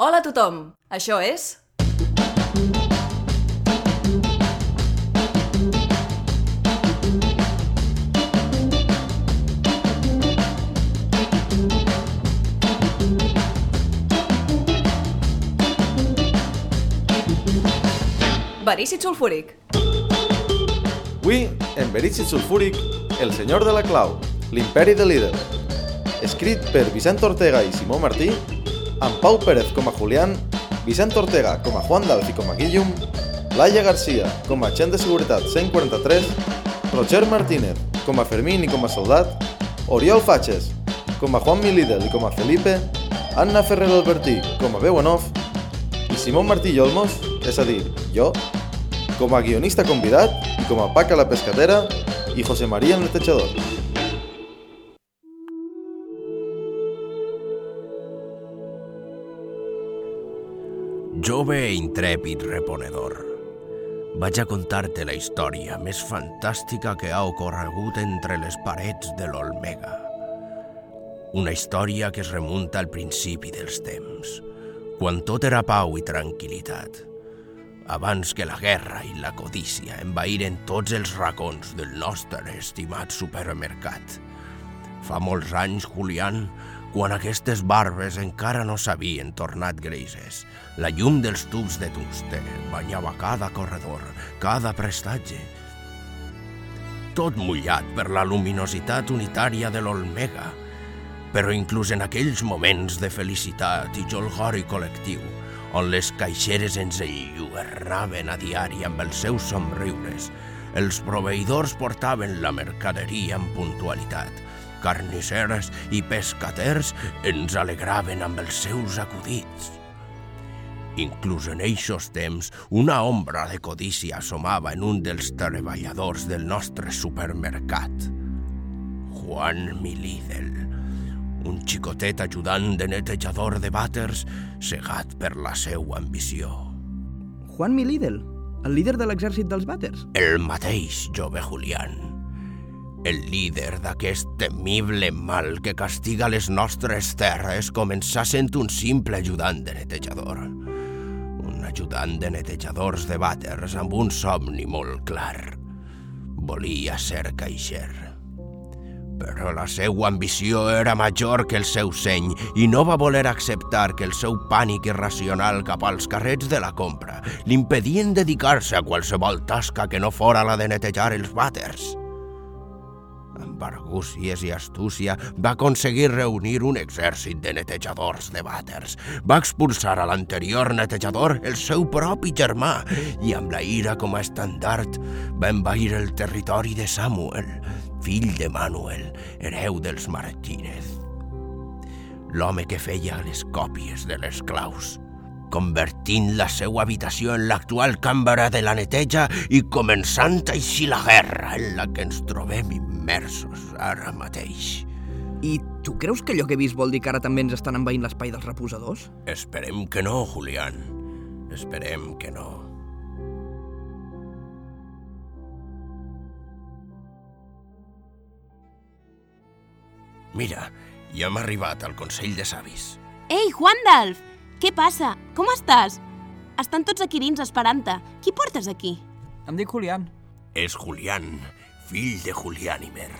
Hola a tothom, això és... Verícid sulfúric. Avui, en Verícid sulfúric, El senyor de la clau, l'imperi de líder. Escrit per Vicent Ortega i Simó Martí, amb Pau Pérez com a Julián, Vicent Ortega com a Juan Dalf i com a Guillum, Laia Garcia com a agent de seguretat 143, Roger Martínez com a Fermín i com a soldat, Oriol Fatxes com a Juan Milidel i com a Felipe, Anna Ferrer Albertí com a veu en off i Simón Martí Olmos, és a dir, jo, com a guionista convidat i com a Paca la pescatera i José María el netejador. Jove e intrèpid reponedor, vaig a contar-te la història més fantàstica que ha ocorregut entre les parets de l'Olmega. Una història que es remunta al principi dels temps, quan tot era pau i tranquil·litat, abans que la guerra i la codícia envaïren tots els racons del nostre estimat supermercat. Fa molts anys, Julián, quan aquestes barbes encara no s'havien tornat grises, la llum dels tubs de tungstè banyava cada corredor, cada prestatge. Tot mullat per la luminositat unitària de l'Olmega, però inclús en aquells moments de felicitat i jolgori col·lectiu, on les caixeres ens enlluernaven a diari amb els seus somriures, els proveïdors portaven la mercaderia amb puntualitat, carnisseres i pescaters ens alegraven amb els seus acudits. Inclús en eixos temps, una ombra de codícia assomava en un dels treballadors del nostre supermercat. Juan Milidel, un xicotet ajudant de netejador de vàters cegat per la seua ambició. Juan Milidel, el líder de l'exèrcit dels vàters. El mateix jove Julián, el líder d'aquest temible mal que castiga les nostres terres començà sent un simple ajudant de netejador. Ajudant de netejadors de vàters amb un somni molt clar. Volia ser caixer. Però la seva ambició era major que el seu seny i no va voler acceptar que el seu pànic irracional cap als carrets de la compra l'impedien dedicar-se a qualsevol tasca que no fora la de netejar els vàters amb argúcies i astúcia, va aconseguir reunir un exèrcit de netejadors de vàters. Va expulsar a l'anterior netejador el seu propi germà i amb la ira com a estandard va envair el territori de Samuel, fill de Manuel, hereu dels Martínez. L'home que feia les còpies de les claus convertint la seva habitació en l'actual càmera de la neteja i començant així la guerra en la que ens trobem immersos ara mateix. I tu creus que allò que he vist vol dir que ara també ens estan envaint l'espai dels reposadors? Esperem que no, Julián. Esperem que no. Mira, ja hem arribat al Consell de Savis. Ei, Juandalf! Què passa? Com estàs? Estan tots aquí dins esperant-te. Qui portes aquí? Em dic Julián. És Julián, fill de Juliánimer,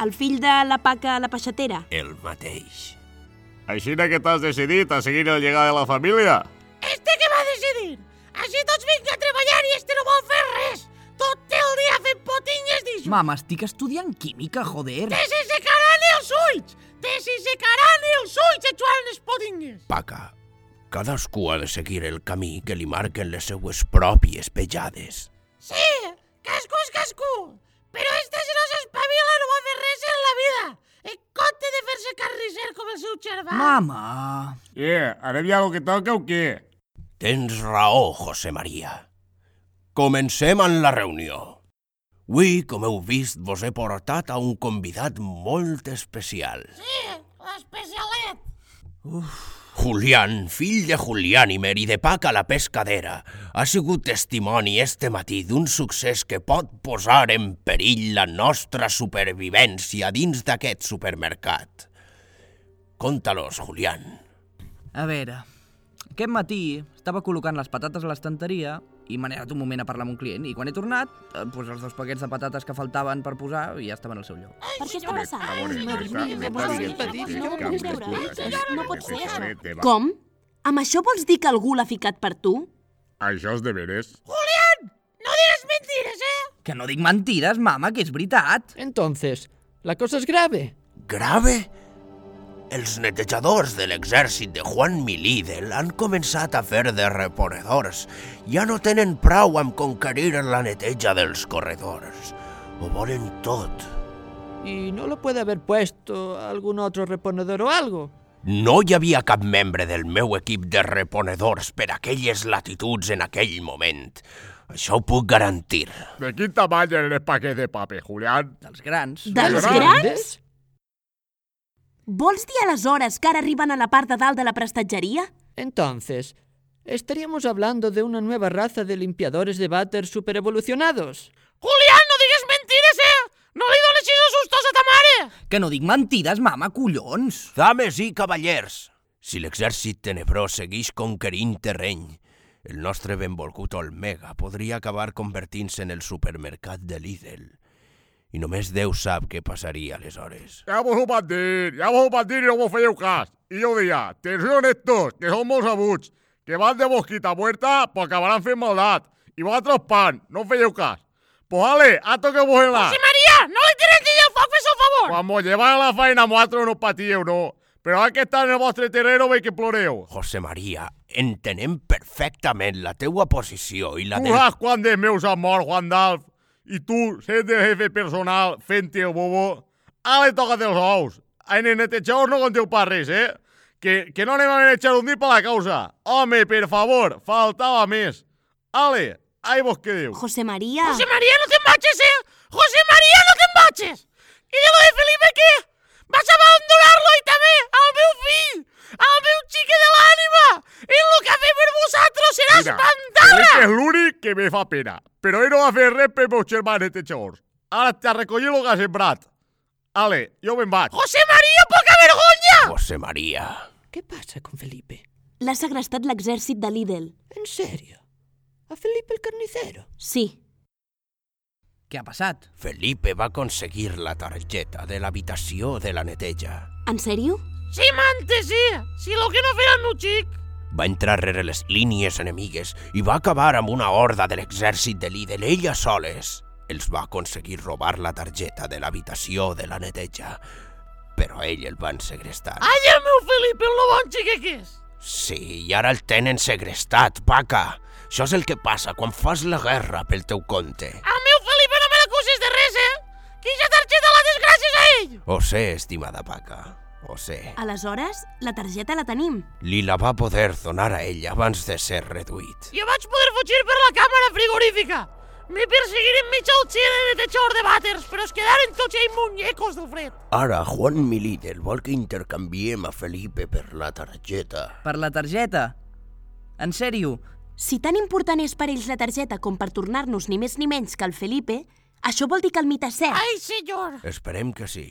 El fill de la paca la peixatera? el mateix. Així que t'has decidit a seguir el llegat de la família? Este que va decidir. Així tots vinc a treballar i este no vol fer res. Tot el dia fent potingues d'això. Mama, estic estudiant química, joder. Te se secaran els ulls. Te se secaran els ulls eixuant les potingues. Paca, cadascú ha de seguir el camí que li marquen les seues pròpies pejades. Sí, cascú és cascú. Però este si no s'espavila no va fer res en la vida. En compte de fer-se carnisser com el seu germà. Mama! Yeah, ara hi ha que toca o què? Tens raó, José María. Comencem amb la reunió. Avui, com heu vist, vos he portat a un convidat molt especial. Sí, l'especialet. Julián, fill de Juliánimer i de Paca la pescadera, ha sigut testimoni este matí d'un succés que pot posar en perill la nostra supervivència dins d'aquest supermercat. Conta-los, Julián. A veure, Aquest matí estava col·locant les patates a l'estanteria i m'he anat un moment a parlar amb un client i quan he tornat, eh, doncs els dos paquets de patates que faltaven per posar ja estaven al seu lloc. Per què està passant? No pot ser. això. Com? Amb això vols dir que algú l'ha ficat per tu? Això és de veres. Julián, no digas mentiras, ¿eh? Que no dic mentides, mama, que és veritat. Entonces, la cosa es grave. Grave? Els netejadors de l'exèrcit de Juan Milídel han començat a fer de reponedors. Ja no tenen prou amb conquerir la neteja dels corredors. Ho volen tot. ¿Y no lo puede haver puesto algún otro reponedor o algo? No hi havia cap membre del meu equip de reponedors per aquelles latituds en aquell moment. Això ho puc garantir. ¿De quin tamaño eres el paquete de paper, Julián? Dels grans. Dels grans? Vols dir aleshores que ara arriben a la part de dalt de la prestatgeria? Entonces, estaríamos hablando de una nueva raza de limpiadores de váter superevolucionados. Julián, no digues mentiras, ¿eh? No li dones esos sustos a ta mare. Que no dic mentides, mama, collons. Dames i cavallers, si l'exèrcit tenebrós segueix conquerint terreny, el nostre benvolgut Olmega podria acabar convertint-se en el supermercat de Lidl. I només Déu sap què passaria aleshores. Ja vos ho van dir, ja vos ho van dir i no vos fèieu cas. I jo deia, atenció estos, que són molts abuts, que van de mosquita muerta, pues acabaran fent maldat. I vosaltres pan, no fèieu cas. Pues ale, a toque vos en la. Sí, María, no li tires ni el foc, fes el favor. Quan mos llevan a la feina, vosaltres no patíeu, no. Però ara que està en el vostre terreno, veig que ploreu. José María, entenem perfectament la teua posició i la Tu del... saps quant de meus han mort, Juan d'Alf? I tu, sent el jefe personal, fent-te el bobo, ara li toca els ous. En el netejador no conteu pas res, eh? Que, que no anem a echar un dit per la causa. Home, per favor, faltava més. Ale, ahí vos quedeu. José María... José María, no te embaches, ¿eh? José María, no te embaches. I de lo de Felipe, què? Vas abandonar-lo i també al meu fill, al meu xique de l'ànima. I el que ha fet per vosaltres serà Mira, espantar-la. Felipe és l'únic que me fa pena. Però ell no va fer res per meus germans netejadors. Ara t'ha recollit el que has sembrat. Ale, jo me'n vaig. José María, poca vergonya. José María. ¿Qué pasa con Felipe? L'ha segrestat l'exèrcit de Lidl. ¿En serio? ¿A Felipe el carnicero? Sí. Què ha passat? Felipe va aconseguir la targeta de l'habitació de la neteja. En sèrio? Sí, mante, sí. Si lo que no farà el meu xic. Va entrar rere les línies enemigues i va acabar amb una horda de l'exèrcit de Lidl ella soles. Els va aconseguir robar la targeta de l'habitació de la neteja, però a ell el van segrestar. Ai, el meu Felipe, el bon xique que és. Sí, i ara el tenen segrestat, paca. Això és el que passa quan fas la guerra pel teu compte. El meu Felipe no me l'acusis de res, eh? Que ja targeta la desgràcies a ell. Ho sé, estimada paca, ho sé. Aleshores, la targeta la tenim. Li la va poder donar a ell abans de ser reduït. Jo vaig poder fugir per la càmera frigorífica. Me perseguiren mig al xile de netejador de vàters, però es quedaren tots ells muñecos del fred. Ara, Juan Milíder vol que intercanviem a Felipe per la targeta. Per la targeta? En sèrio? Si tan important és per ells la targeta com per tornar-nos ni més ni menys que el Felipe, això vol dir que el mite és cert. Ai, senyor. Esperem que sí.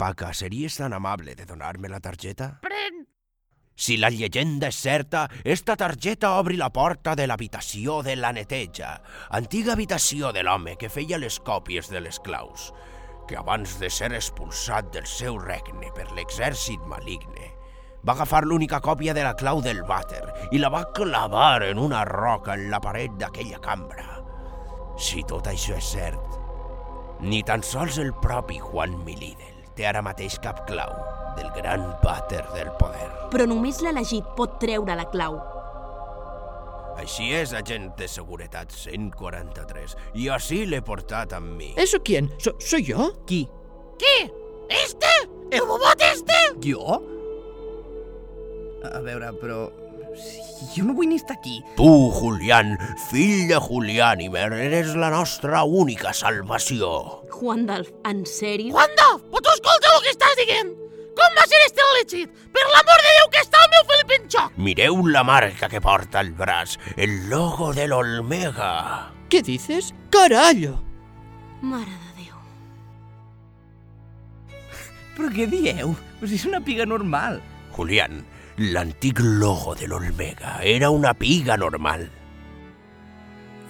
Paca, series tan amable de donar-me la targeta? Pren. Si la llegenda és certa, esta targeta obri la porta de l'habitació de la neteja, antiga habitació de l'home que feia les còpies de les claus, que abans de ser expulsat del seu regne per l'exèrcit maligne, va agafar l'única còpia de la clau del vàter i la va clavar en una roca en la paret d'aquella cambra. Si tot això és cert, ni tan sols el propi Juan Milídel té ara mateix cap clau del gran vàter del poder. Però només l'elegit pot treure la clau. Així és, agent de seguretat 143, i així l'he portat amb mi. ¿Eso quién? ¿So- ¿Soy yo? Qui? Què? Este? El bobot este? Jo? A veure, però... si Jo no vull ni estar aquí. Tu, Julián, fill de Juliánimer, eres la nostra única salvació. Juan d'Alf, en sèrio? Juanda, però tu escolta el que estàs dient. Com va ser este elegit? Per l'amor de Déu que està el meu Felip en xoc. Mireu la marca que porta al braç, el logo de l'Olmega. ¿Qué dices? ¡Carallo! Mare de Déu. Però què dieu? Pues és una piga normal. Julián, L'antic logo de l'Olmega era una piga normal.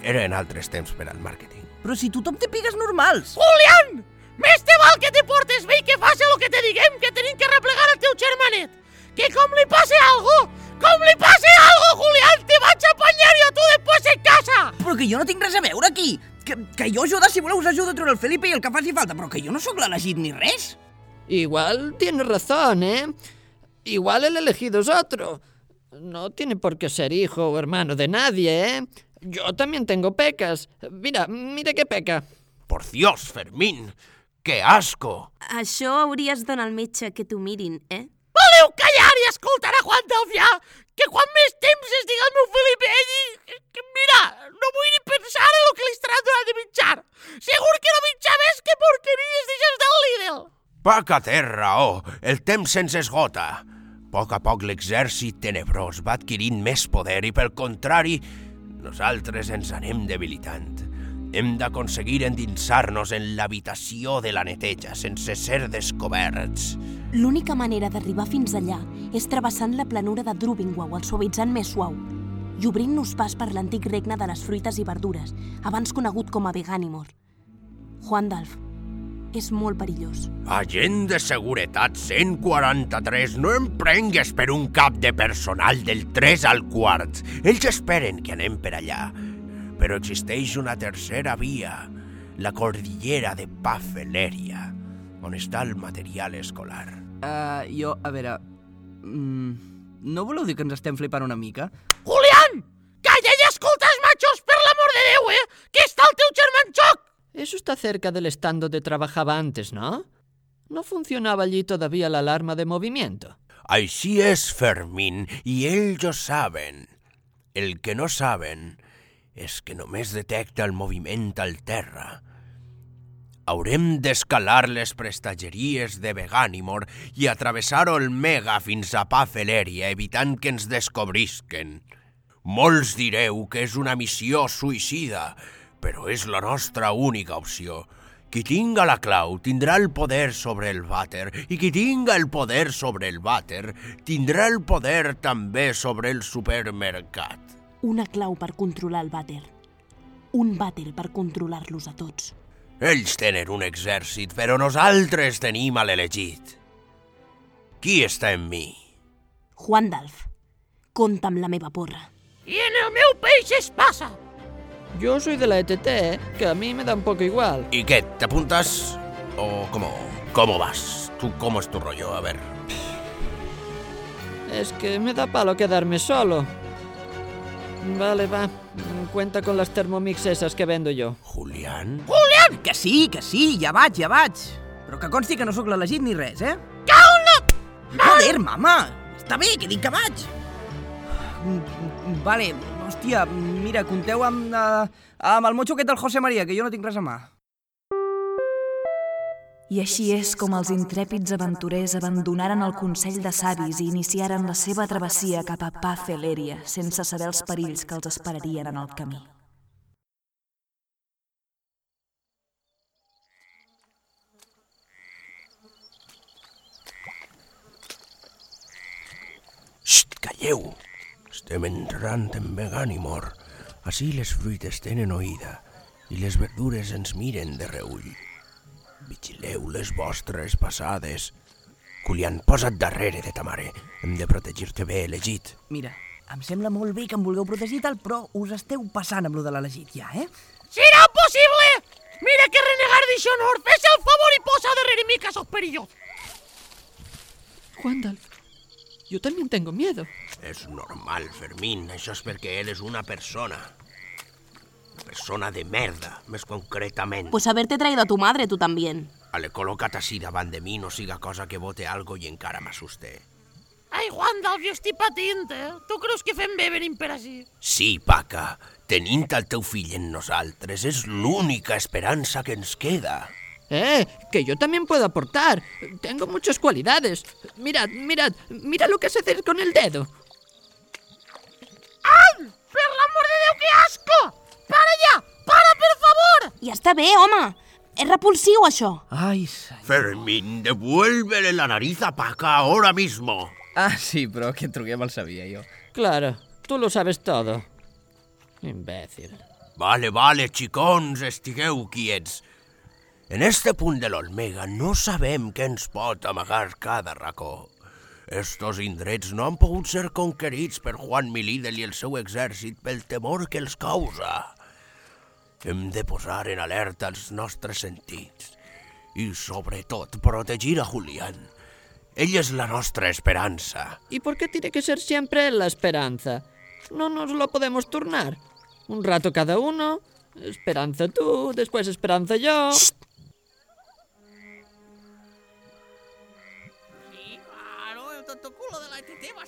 Eren altres temps per al màrqueting. Però si tothom té pigues normals. Julián! Més te val que te portes bé i que faci el que te diguem, que tenim que replegar el teu germanet. Que com li passe algo, com li passe algo, Julián, te vaig apanyar jo tu després en casa. Però que jo no tinc res a veure aquí. Que, que jo ajuda, si voleu, us ajudo a treure el Felipe i el que faci falta, però que jo no sóc l'elegit ni res. Igual tienes razón, ¿eh? Igual el elegido es otro. No tiene por qué ser hijo o hermano de nadie, ¿eh? Yo también tengo pecas. Mira, mira qué peca. Por Dios, Fermín, que asco! Això hauries d'anar al metge que t'ho mirin, eh? Voleu callar i escoltar a Juan Delfià? Que quan més temps es diga el meu Felipe ell... Que, mira, no vull ni pensar en el que li estarà donant de menjar. Segur que no menja més que porqueries d'aixes del Lidl. Paca terra, oh, el temps se'ns esgota. A poc a poc l'exèrcit tenebrós va adquirint més poder i, pel contrari, nosaltres ens anem debilitant. Hem d'aconseguir endinsar-nos en l'habitació de la neteja sense ser descoberts. L'única manera d'arribar fins allà és travessant la planura de Drubingwau, el suavitzant més suau, i obrint-nos pas per l'antic regne de les fruites i verdures, abans conegut com a Veganimor. Juandalf, és molt perillós. Agent de seguretat 143, no em prengues per un cap de personal del 3 al quart. Ells esperen que anem per allà. Però existeix una tercera via, la cordillera de Pafeleria, on està el material escolar. Uh, jo, a veure... Mm, no voleu dir que ens estem flipant una mica? Julián! Calla i escolta els machos, per l'amor de Déu, eh? Que està el teu germà en xoc! Eso está cerca del stand donde trabajaba antes, ¿no? ¿No funcionaba allí todavía la alarma de movimiento? Així és, Fermín, ells ho saben. El que no saben és que només detecta el moviment al terra. Haurem d'escalar les prestatgeries de Veganimor i atravessar Olmega fins a Pafeleria, evitant que ens descobrisquen. Molts direu que és una missió suïcida, però és la nostra única opció. Qui tinga la clau tindrà el poder sobre el vàter i qui tinga el poder sobre el vàter tindrà el poder també sobre el supermercat. Una clau per controlar el vàter. Un vàter per controlar-los a tots. Ells tenen un exèrcit, però nosaltres tenim a l'elegit. Qui està en mi? Juandalf, compta amb la meva porra. I en el meu peix es passa. Yo soy de la ETT, ¿eh? que a mí me da un poco igual. ¿Y qué? ¿Te apuntas? ¿O cómo? ¿Cómo vas? ¿Tú cómo es tu rollo? A ver. Es que me da palo quedarme solo. Vale, va. Cuenta con las Thermomix esas que vendo yo. Julián? Que sí, que sí, ja vaig, ja vaig. Però que consti que no sóc l'elegit ni res, eh? Caula! Joder, mama! Està bé, que dic que vaig. Vale, hòstia, mira, compteu amb, uh, amb el motxo aquest del José María, que jo no tinc res a mà. I així és com els intrèpids aventurers abandonaren el Consell de Savis i iniciaren la seva travessia cap a Pafeleria, sense saber els perills que els esperarien en el camí. Xxt, calleu! Estem entrant en Veganimor. Així les fruites tenen oïda i les verdures ens miren de reull. Vigileu les vostres passades. Julián, posa't darrere de ta mare. Hem de protegir-te bé, elegit. Mira, em sembla molt bé que em vulgueu protegir i tal, però us esteu passant amb lo de l'elegit ja, eh? Serà possible! Mira que renegar d'això no, fes el favor i posa darrere mi que sóc perillós. Juandalf, yo también tengo miedo. És normal, Fermín. Això és perquè eres una persona. Una persona de merda, més concretament. Pues haberte traído a tu madre, tú también. Ale col·loca't així davant de mi, no siga cosa que vote algo i encara m'assuste. Ai, Juandalf, jo estic patint, eh? Tu creus que fem bé venint per així? Sí, Paca, tenint el teu fill en nosaltres és l'única esperança que ens queda. Eh, que yo también puedo aportar. Tengo muchas cualidades. Mirad, mirad, mira lo que sé hacer con el dedo. Ja està bé, home. És repulsiu, això. Ai, senyor. Fermín, devuélvele la nariz a Paca ahora mismo. Ah, sí, però que et truquem el sabia jo. Claro, tú lo sabes todo. Imbécil. Vale, vale, xicons, estigueu quiets. En este punt de l'Olmega no sabem què ens pot amagar cada racó. Estos indrets no han pogut ser conquerits per Juan Milídel i el seu exèrcit pel temor que els causa. Hem de posar en alerta els nostres sentits i, sobretot, protegir a Julián. Ell és la nostra esperanza. ¿Y por qué tiene que ser siempre él la esperanza? No nos lo podemos turnar. Un rato cada uno. Esperanza tú, después esperanza yo. Claro,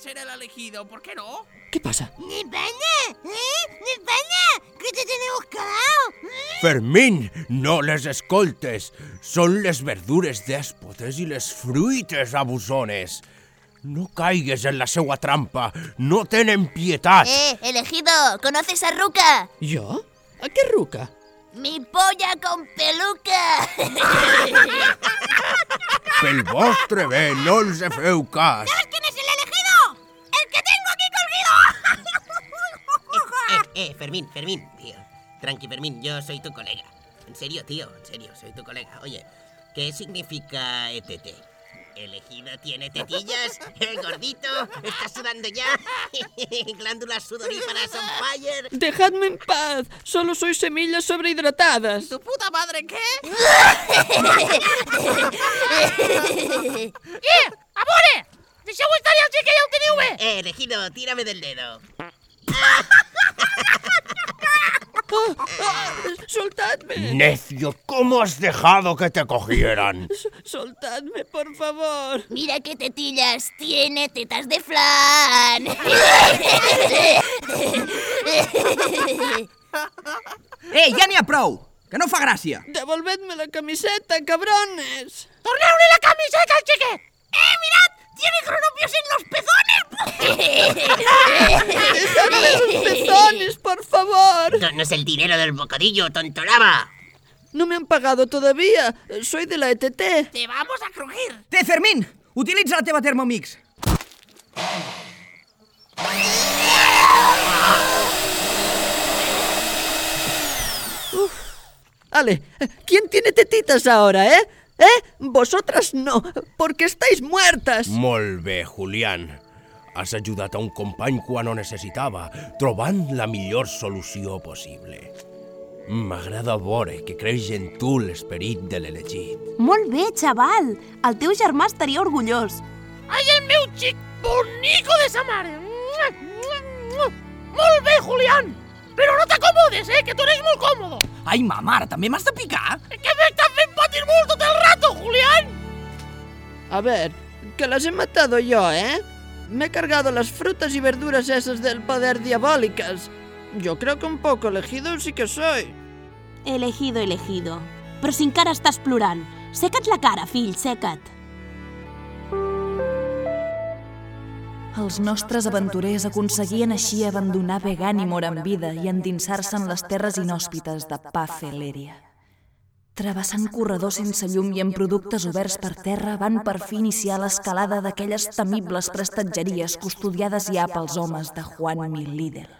ser el elegido, ¿por qué no? ¿Qué pasa? ¡España! ¿Eh? ¡España! ¿Qué te tenemos calado? Fermín, no les escoltes. Són les verdures dèspotes i les fruites abusones. No caigues en la seua trampa. No tenen pietat. Eh, elegido, ¿conoces a Ruca? ¿Yo? ¿A qué ruca? Mi polla con peluca. Pel vostre bé, no els feu cas. ¿Quién es el elegido? ¡El que tengo aquí colgado! Eh, eh, Fermín, Fermín, tío. Tranqui, Fermín, yo soy tu colega. En serio, tío, en serio, soy tu colega. Oye, ¿qué significa ETT? ¿Elegido tiene tetillas? ¿El gordito? ¿Está sudando ya? ¿Glándulas sudoríparas on fire? Dejadme en paz. Solo soy semillas sobrehidratadas. ¿Tu puta madre qué? Eh, amore! Deixeu estar el xic que ja ho teniu bé! Eh, elegido, tírame del dedo. Ah, soltadme. Necio, ¿cómo has dejado que te cogieran? S- Soltadme, por favor. Mira qué tetillas, tiene tetas de flan. Eh, ja n'hi ha prou! Que no fa gràcia! Devolvedme la camiseta, cabrones. ¡Torneule la camiseta al! ¡Eh, mirad! ¡Tiene cronopios en los pezones! Dejadme los pezones, por favor. No, no es el dinero del bocadillo, tontolaba. No me han pagado todavía. Soy de la ETT. ¡Te vamos a crujir! Té, Fermín! Utilitza la teva Thermomix. Ale, ¿quién tiene tetitas ahora, eh? ¿Eh? Vosotras no, porque estáis muertas. Molt bé, Julián. Has ajudat a un company quan ho necessitava, trobant la millor solució possible. M'agrada veure que creix en tu l'esperit de l'elegit. Molt bé, xaval. El teu germà estaria orgullós. ¡Ay, el meu xic bonico de sa mare! Molt bé, Julián! Però no t'acomodes, eh, que tu eres molt còmodo. Ai, ma mare, també m'has de picar? Que m'estàs fent patir molt tot el rato, Julián! A ver, que las he matado yo, ¿eh? Me he cargado las frutas y verduras esas del poder diabólicas. Yo creo que un poco elegido sí que soy. Elegido, elegido. Però si encara estàs plorant. Seca't la cara, fill, seca't. Els nostres aventurers aconseguien així abandonar Veganimor en vida i endinsar-se en les terres inhòspites de Pafeleria. Travessant corredors sense llum i amb productes oberts per terra, van per fi iniciar l'escalada d'aquelles temibles prestatgeries custodiades ja pels homes de Juan Milídel.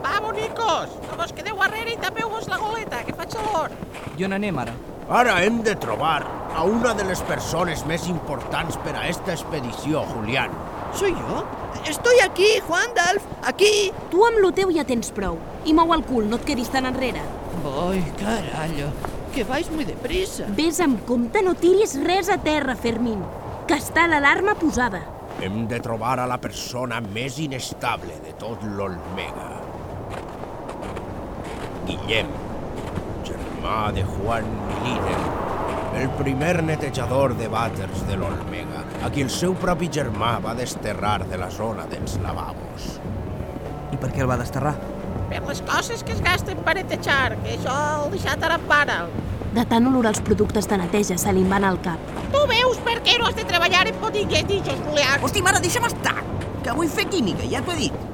Va, bonicos! No vos quedeu arrere i tapeu-vos la goleta, que fa xalor. I on anem ara? Ara hem de trobar a una de les persones més importants per a esta expedició, Julián. ¿Soy yo? Estoy aquí, Juan Dalf, aquí. Tu amb lo teu ja tens prou. I mou el cul, no et quedis tan enrere. Voy, carallo, que vais muy deprisa. Ves amb compte, no tiris res a terra, Fermín. Que està l'alarma posada. Hem de trobar a la persona més inestable de tot l'Olmega. Guillem, germà de Juan Milíder, el primer netejador de vàters de l'Olmega, a qui el seu propi germà va desterrar de la zona dels lavabos. I per què el va desterrar? Per les coses que es gasten per netejar, que això el deixat ara para. De tant olorar els productes de neteja se li van al cap. Tu veus per què no has de treballar en botiguetillos, Julián? Hosti, mare, deixa'm estar! Que vull fer química, ja t'ho he dit.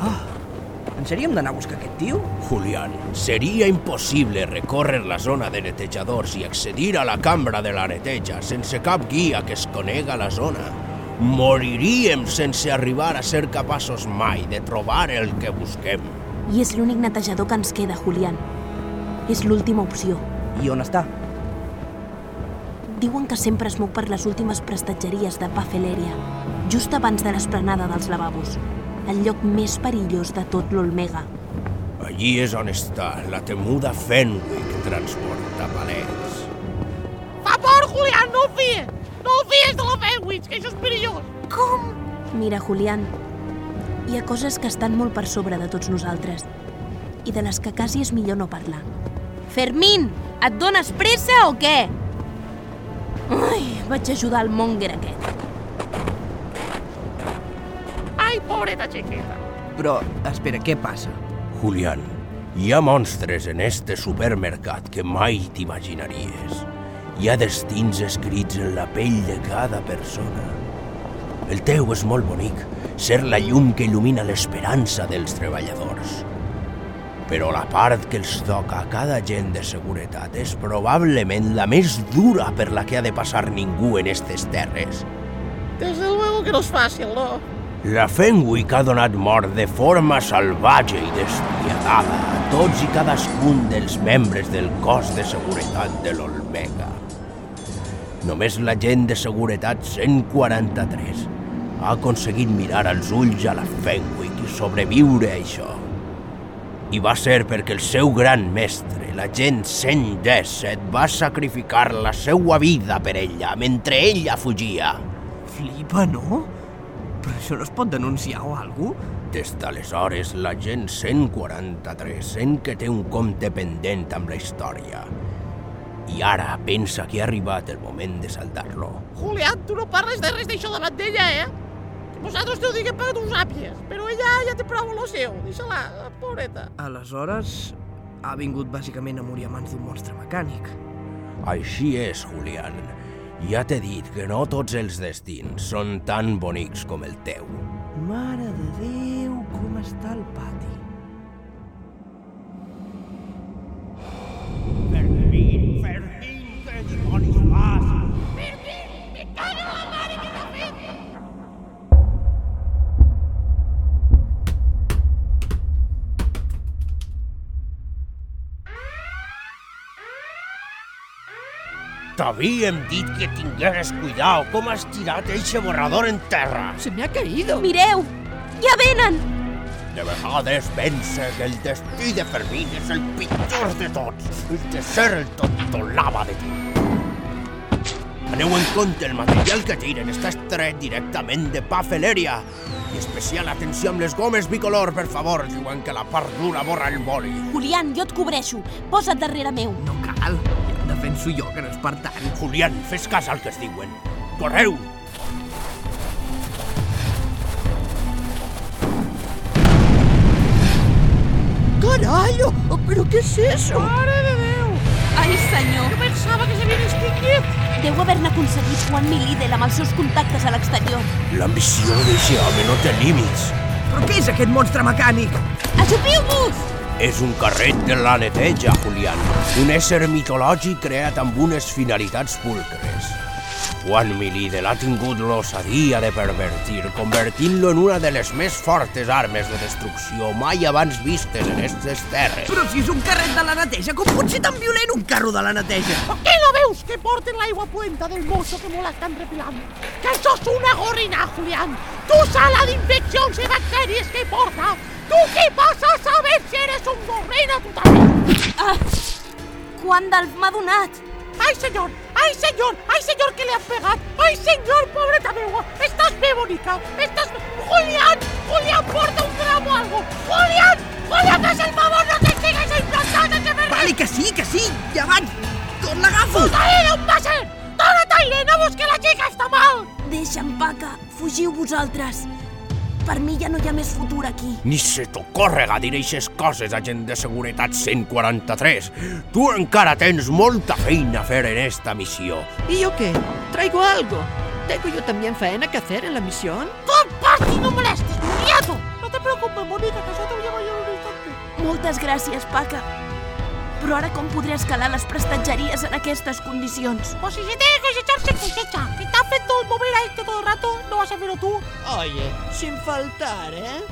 Ah, En sèrio hem d'anar a buscar aquest tio? Julián, seria impossible recórrer la zona de netejadors i accedir a la cambra de la neteja sense cap guia que es conega la zona. Moriríem sense arribar a ser capaços mai de trobar el que busquem. I és l'únic netejador que ens queda, Julián. És l'última opció. I on està? Diuen que sempre es mou per les últimes prestatgeries de Pafeleria, just abans de l'esplanada dels lavabos, el lloc més perillós de tot l'Olmega. Allí és on està la temuda Fenwick transporta palets. Fa por, Julián, no ho fies! No ho fies de la Fenwich, que això és perillós! Com? Mira, Julián, hi ha coses que estan molt per sobre de tots nosaltres i de les que quasi és millor no parlar. Fermín, et dones pressa o què? Ai, vaig ajudar el monger aquest. Pobreta xiqueta. Però, espera, què passa? Julián, hi ha monstres en este supermercat que mai t'imaginaries. Hi ha destins escrits en la pell de cada persona. El teu és molt bonic, ser la llum que il·lumina l'esperança dels treballadors. Però la part que els toca a cada agent de seguretat és probablement la més dura per la que ha de passar ningú en estes terres. Desde luego que no és fàcil, no? La Fenwick ha donat mort de forma salvatge i despiadada a tots i cadascun dels membres del cos de seguretat de l'Olmega. Només l'agent de seguretat 143 ha aconseguit mirar als ulls a la Fenwick i sobreviure a això. I va ser perquè el seu gran mestre, l'agent 117, va sacrificar la seva vida per ella mentre ella fugia. Flipa, no? Això no es pot denunciar o alguna cosa? Des d'aleshores, l'agent 143 sent que té un compte pendent amb la història. I ara pensa que ha arribat el moment de saldar-lo. Julián, tu no parles de res d'això davant d'ella, eh? Que vosaltres t'ho diguem perquè tu ho sàpies, però ella ja té prou lo seu. Deixa-la, la pobreta. Aleshores, ha vingut bàsicament a morir a mans d'un monstre mecànic. Així és, Julián. Ja t'he dit que no tots els destins són tan bonics com el teu. Mare de Déu, com està el pati. T'havíem dit que tingueres cuidao com has tirat eixe borrador en terra. Se me ha caído. Mireu! Ja venen! De vegades pensa que el destí de Fermín és el pitjor de tots, el de ser el tontolava de tu. Aneu en compte, el material que tiren està estret directament de pa Feleria. I especial atenció amb les gomes bicolor, per favor, diuen que la part dura borra el boli. Julián, jo et cobreixo. Posa't darrere meu. No cal, defenso jo, que no és per tant. Julián, fes cas al que es diuen. Correu! Carallo, però què és eso? Mare de Déu! Ai, senyor. Jo pensava que s'havien extingit. Deu haver-ne aconseguit Juan Milidel amb els seus contactes a l'exterior. L'ambició d'aquest home no té límits. Però què és aquest monstre mecànic? Ajupiu-vos! És un carret de la neteja, Julián. Un ésser mitològic creat amb unes finalitats pulcres. Juan Milidel ha tingut l'osadia de pervertir, convertint-lo en una de les més fortes armes de destrucció mai abans vistes en estes terres. Però si és un carret de la neteja, com pot ser tan violent un carro de la neteja? Per què no veus que porten l'aigua puenta del mozo que me l'estan repilant? Que això és una gorrina, Julián. Tu sala d'infeccions i bacteris que porta. Tu què vas a saber si eres un gorrina, tu també? Ah! Juan Dalf m'ha donat. Ai, senyor! Ai, senyor! Ai, senyor, que le han pegat! Ai, senyor, pobreta meua! Estàs bé, bonica! Estàs bé... Julián! Julián, porta un gram o algo! Julián! Julián, fes el favor, no te sigues implantant ese merda! Vale, que sí, que sí, ja vaig. Tot l'agafo. ¡Aire, un va ser! Dóna't aire, no veus que la xica està mal! Deixa'm, Paca. Fugiu vosaltres. Per mi ja no hi ha més futur aquí. Ni se t'ocórrega dir eixes coses, agent de seguretat 143. Tu encara tens molta feina a fer en esta missió. ¿Y yo qué? ¿Traigo algo? ¿Tengo yo también faena que hacer en la misión? ¡Tú, Pasti, no molestes, nieto! No te preocupes, bonica, que això t'ho llevo jo Moltes gràcies, Paca. Però ara com podré escalar les prestatgeries en aquestes condicions? Pues si se tiene que echarse, pues echa. Si está haciendo el mover a este todo el rato, no vas a hacerlo tú. Oye, sin faltar, ¿eh?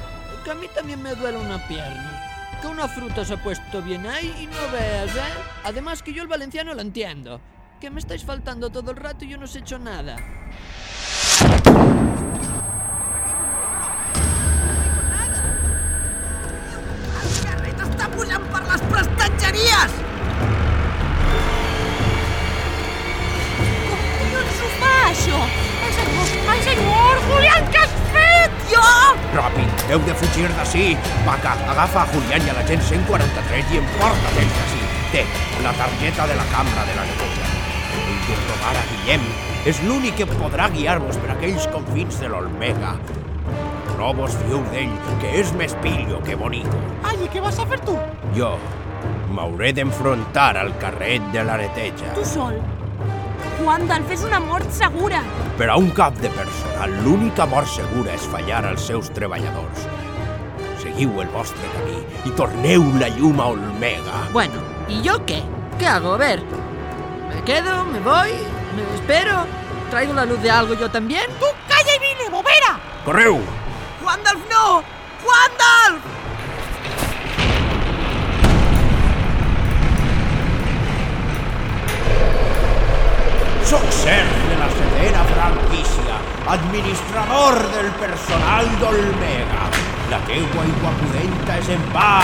Que a mí también me duele una pierna. Que una fruta se ha puesto bien ahí y no veas, ¿eh? Además que yo el valenciano lo entiendo. Que me estáis faltando todo el rato y yo no os he hecho nada. Pujant per les prestatgeries! Com collons ho fa, això? Ai, senyor, ai, senyor, Julián, què has fet? Jo! Ràpid, heu de fugir d'ací. Vaca, agafa a Julián i a la gent 143 i emporta-te'ls d'ací. Té, la targeta de la cambra de la neteja. Heu de trobar a Guillem. És l'únic que podrà guiar-vos per aquells confins de l'Olmega. No vos fieu d'ell, que és més pillo que bonito. Ai, i què vas a fer tu? Jo m'hauré d'enfrontar al carret de la neteja. Tu sol. Juan Dalf és una mort segura. Per a un cap de personal, l'única mort segura és fallar als seus treballadors. Seguiu el vostre camí i torneu la llum a Olmega. Bueno, ¿y yo qué? ¿Qué hago? A ver. ¿Me quedo? ¿Me voy? ¿Me espero? ¿Traigo la luz de algo yo también? Tu calla i vine, bobera! Correu! Juandalf no! Juandalf! Soc serf de la setena franquícia, administrador del personal d'Olmega. La teua aigua pudenta és en va.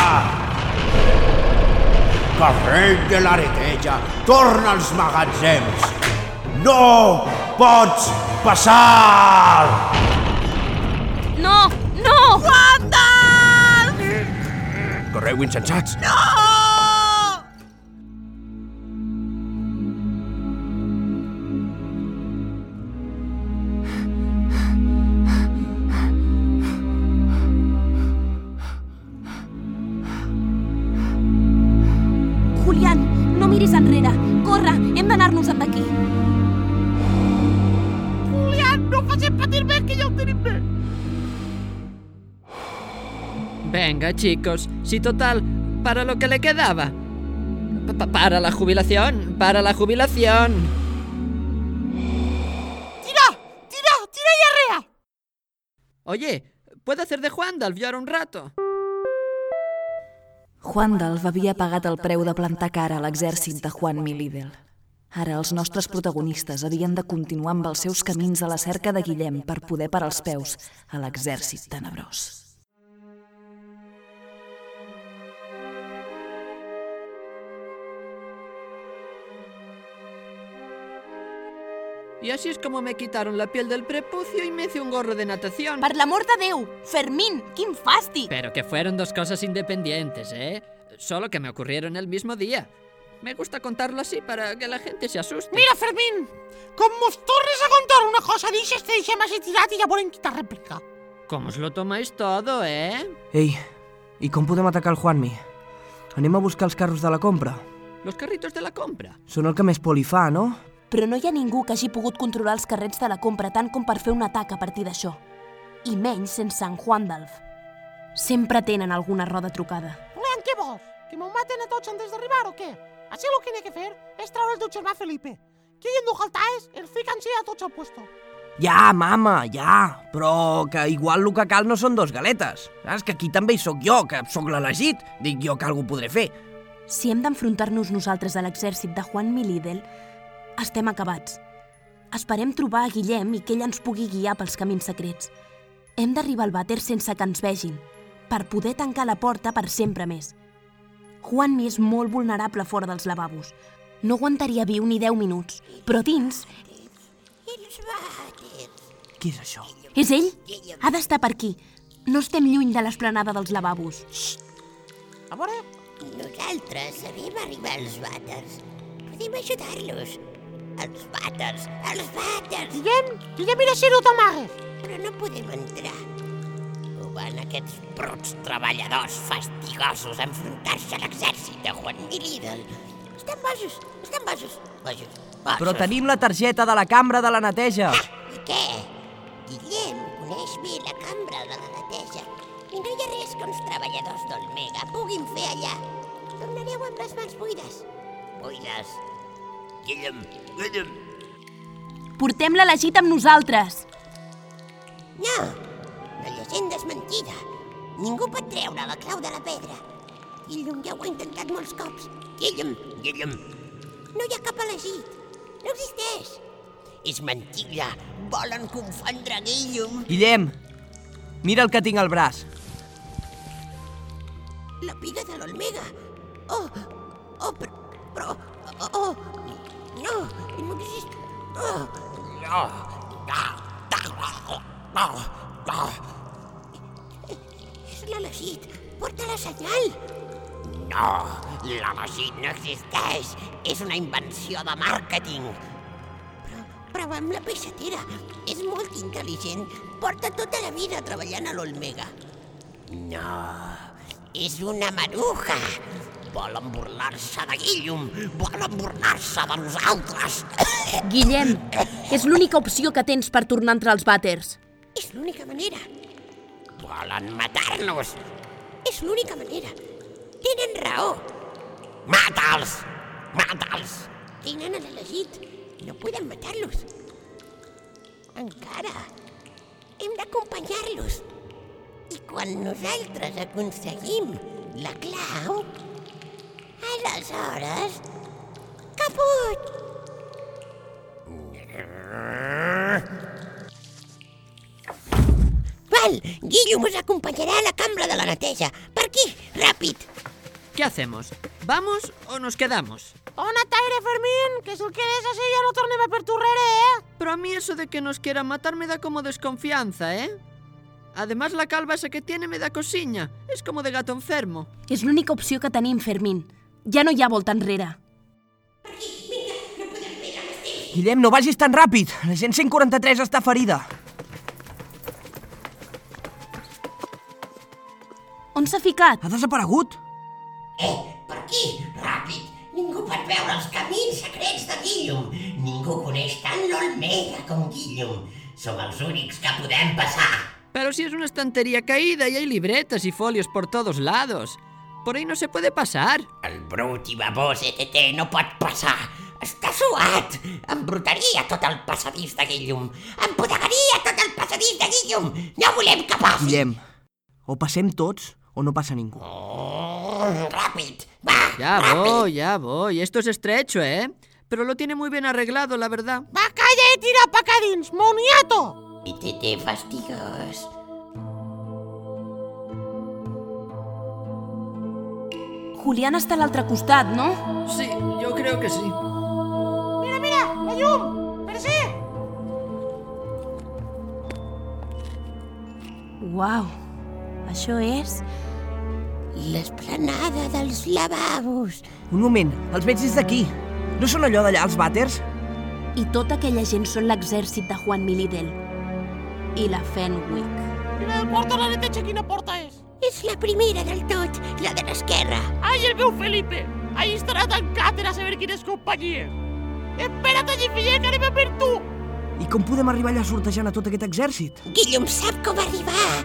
Carret de l'Areteja, torna als magatzems. No pots passar! No, no! Juandalf! Correu, insensats! No! Venga, chicos, si total, para lo que le quedaba. Pa- pa- para la jubilación, para la jubilación. Tira, tira, tira i arrea. Oye, ¿puedo hacer de Juandalf yo ahora un rato? Juan d'Alf havia pagat el preu de plantar cara a l'exèrcit de Juan Milidel. Ara els nostres protagonistes havien de continuar amb els seus camins a la cerca de Guillem per poder parar els peus a l'exèrcit tenebrós. Y así es como me quitaron la piel del prepucio y me hice un gorro de natación. Per l'amor de Déu! Fermín, quin fàstic! Pero que fueron dos cosas independientes, ¿eh? Solo que me ocurrieron el mismo día. Me gusta contarlo así para que la gente se asuste. Mira, Fermín, com mos tornes a contar una cosa d'aixes, te deixem així tirat i ja veurem qui t'ha réplica. ¿Cómo os lo tomáis todo, eh? Ei, i com podem atacar el Juanmi? Anem a buscar els carros de la compra. Los carritos de la compra. Són el que més por li fa, no? Però no hi ha ningú que hagi pogut controlar els carrets de la compra tant com per fer un atac a partir d'això. I menys sense en Juandalf. Sempre tenen alguna roda trucada. Julián, què vols? Que m'ho maten a tots antes d'arribar o què? Així el que n'he que fer és treure el teu germà Felipe. Que ell en Dujaltaes el fiquen-se a tots al puesto. Ja, mama, ja, però que igual el que cal no són dos galetes. Saps que aquí també hi sóc jo, que sóc l'elegit. Dic jo que algú podré fer. Si hem d'enfrontar-nos nosaltres a l'exèrcit de Juan Milidel, estem acabats. Esperem trobar a Guillem i que ell ens pugui guiar pels camins secrets. Hem d'arribar al vàter sense que ens vegin, per poder tancar la porta per sempre més. Juanmi és molt vulnerable fora dels lavabos. No aguantaria viu ni 10 minuts, però dins Què és això? És ell? Ha d'estar per aquí. No estem lluny de l'esplanada dels lavabos. A veure, Nosaltres sabem arribar als vàters. Podem ajudar-los. Els vàters, els vàters! Guillem, Guillem, mira si no t'amagues. Però no podem entrar. Ho van aquests bruts treballadors fastigosos a enfrontar-se a l'exèrcit de Juan Milidel. Estan bojos, estan bojos, bojos, bojos. Però tenim la targeta de la cambra de la neteja. I què? Guillem coneix bé la cambra de la neteja. I no hi ha res que uns treballadors d'Olmega puguin fer allà. Tornareu amb les mans buides. Buides. Guillem, Guillem. Portem l'elegit amb nosaltres. No, la llegenda és mentida. Ningú pot treure la clau de la pedra. Guillem ja ho ha intentat molts cops. Guillem, Guillem. No hi ha cap elegit. No existeix. És mentida. Volen confondre Guillem. Guillem, mira el que tinc al braç. La piga de l'Olmega. Oh, oh, però... però oh, oh, no, no exist... Oh. No, no, no, no. És l'elegit. Porta la senyal. No, l'elegit no existeix. És una invenció de màrqueting. Però, però amb la peixatera. És molt intel·ligent. Porta tota la vida treballant a l'Olmega. No, és una maruja. Volen burlar-se de Guillum. Volen burlar-se de nosaltres. Guillem, és l'única opció que tens per tornar entre els vàters. És l'única manera. Volen matar-nos. És l'única manera. Tenen raó. Mata'ls! Mata'ls! Tenen l'elegit. No podem matar-los. Encara. Hem d'acompanyar-los. I quan nosaltres aconseguim la clau, aleshores... Caput! Val, Guillum us acompanyarà a la cambra de la neteja. Per aquí, ràpid. ¿Qué hacemos? ¿Vamos o nos quedamos? Ona taire, Fermín, que si el quedes así ya no tornem a per tu rere, eh? Pero a mí eso de que nos quieran matar me da como desconfianza, ¿eh? Además, la calva esa que tiene me da cosiña. Es como de gato enfermo. És l'única opció que tenim, Fermín. Ja no hi ha volta enrere. Guillem, no vagis tan ràpid. La gent 143 està ferida. On s'ha ficat? Ha desaparegut. Eh, per aquí, ràpid. Ningú pot veure els camins secrets de Guillum. Ningú coneix tant l'Olmega com Guillum. Som els únics que podem passar. Pero si es una estantería caída y hay libretas y folios por todos lados. Por ahí no se puede pasar. El brut i babós ETT no pot passar. Està suat. Embrutaria tot el passadís de Guillum. Empodegaria tot el passadís de Guillum. No volem que passi. Guillem, o passem tots o no passa ningú. Mm, ràpid, va, Ya ràpid. voy, ya voy. Esto es estrecho, ¿eh? Pero lo tiene muy bien arreglado, la verdad. Va, calla i tira pa dins, moniato! ETT fastigós. Julián està a l'altre costat, no? Sí, yo creo que sí. Mira, mira, la llum! Per sí! Uau, això és... L'esplanada dels lavabos. Un moment, els veig des d'aquí. No són allò d'allà, els vàters? I tota aquella gent són l'exèrcit de Juan Milidel. I la Fenwick. Mira el de la neteja quina porta és. La primera del tot, la de l'esquerra. Ai, el meu Felipe! Ahí estarà tancat a saber quines companyies. Espera't allí, fillet, que anem a per tu! I com podem arribar allà sortejant a tot aquest exèrcit? Guillum sap com arribar.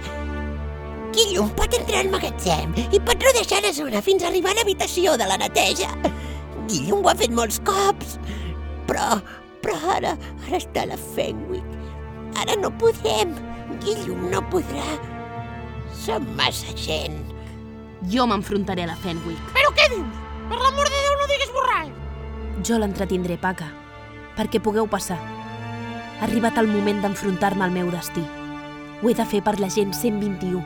Guillum pot entrar al magatzem i pot rodejar la zona fins a arribar a l'habitació de la neteja. Guillum ho ha fet molts cops. Però, però ara, ara està la Fenwick. Ara no podem. Guillum no podrà. Som massa gent. Jo m'enfrontaré a la Fenwick. Però què dius? Per l'amor de Déu, no digues borrall! Jo l'entretindré, Paca, perquè pugueu passar. Ha arribat el moment d'enfrontar-me al meu destí. Ho he de fer per la gent 121,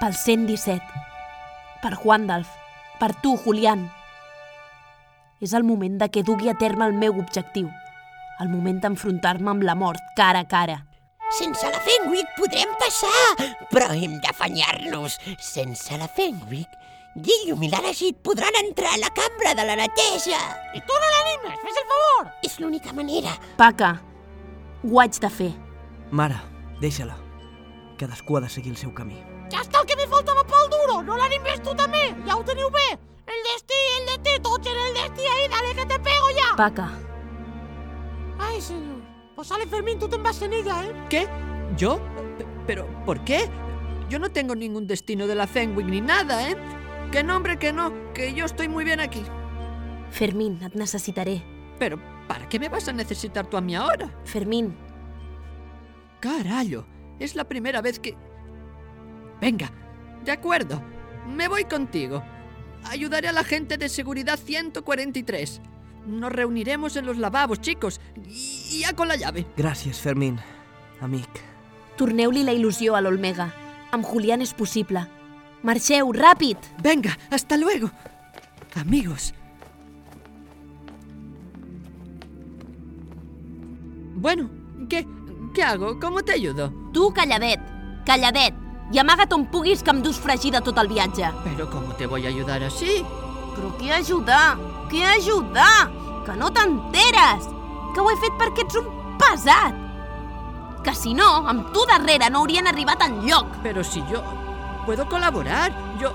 pel 117, per Juandalf, per tu, Julián. És el moment de que dugui a terme el meu objectiu, el moment d'enfrontar-me amb la mort cara a cara. Sense la Fenwick podrem passar, però hem d'afanyar-nos. Sense la Fenwick, Guillum i l'Aragit podran entrar a la cambra de la neteja. I tu no l'animes, fes el favor! És l'única manera. Paca, ho haig de fer. Mare, deixa-la. Cadascú ha de seguir el seu camí. Ja està el que me faltava pel duro, no l'animes tu també, ja ho teniu bé. El destí, el destí, tots en el destí, ahí, dale que te pego ya. Paca, Ay, señor. Pues sale Fermín, tú te vas en ella, ¿eh? ¿Qué? ¿Yo? P- ¿Pero por qué? Yo no tengo ningún destino de la Fenwick ni nada, ¿eh? Que no, hombre, que no, que yo estoy muy bien aquí. Fermín, et necessitaré. Pero, ¿para qué me vas a necesitar tú a mí ahora? Fermín, Carallo, es la primera vez que... Venga, de acuerdo, me voy contigo. Ayudaré a la gente de seguridad 143. Nos reuniremos en los lavabos, chicos, y ya con la llave. Gràcies, Fermín, amic. torneu-li la il·lusió a l'Olmega. Amb Julián és possible. Marxeu, ràpid! Venga, hasta luego. Amigos. Bueno, ¿qué, ¿qué hago? ¿Cómo te ayudo? Tu, calladet, calladet, i amaga't on puguis que em dus fregida tot el viatge. Pero ¿cómo te voy a ayudar así? Però què ajudar? Què ajudar? Que no t'enteres! Que ho he fet perquè ets un pesat! Que si no, amb tu darrere no haurien arribat enlloc! Pero si yo puedo colaborar, yo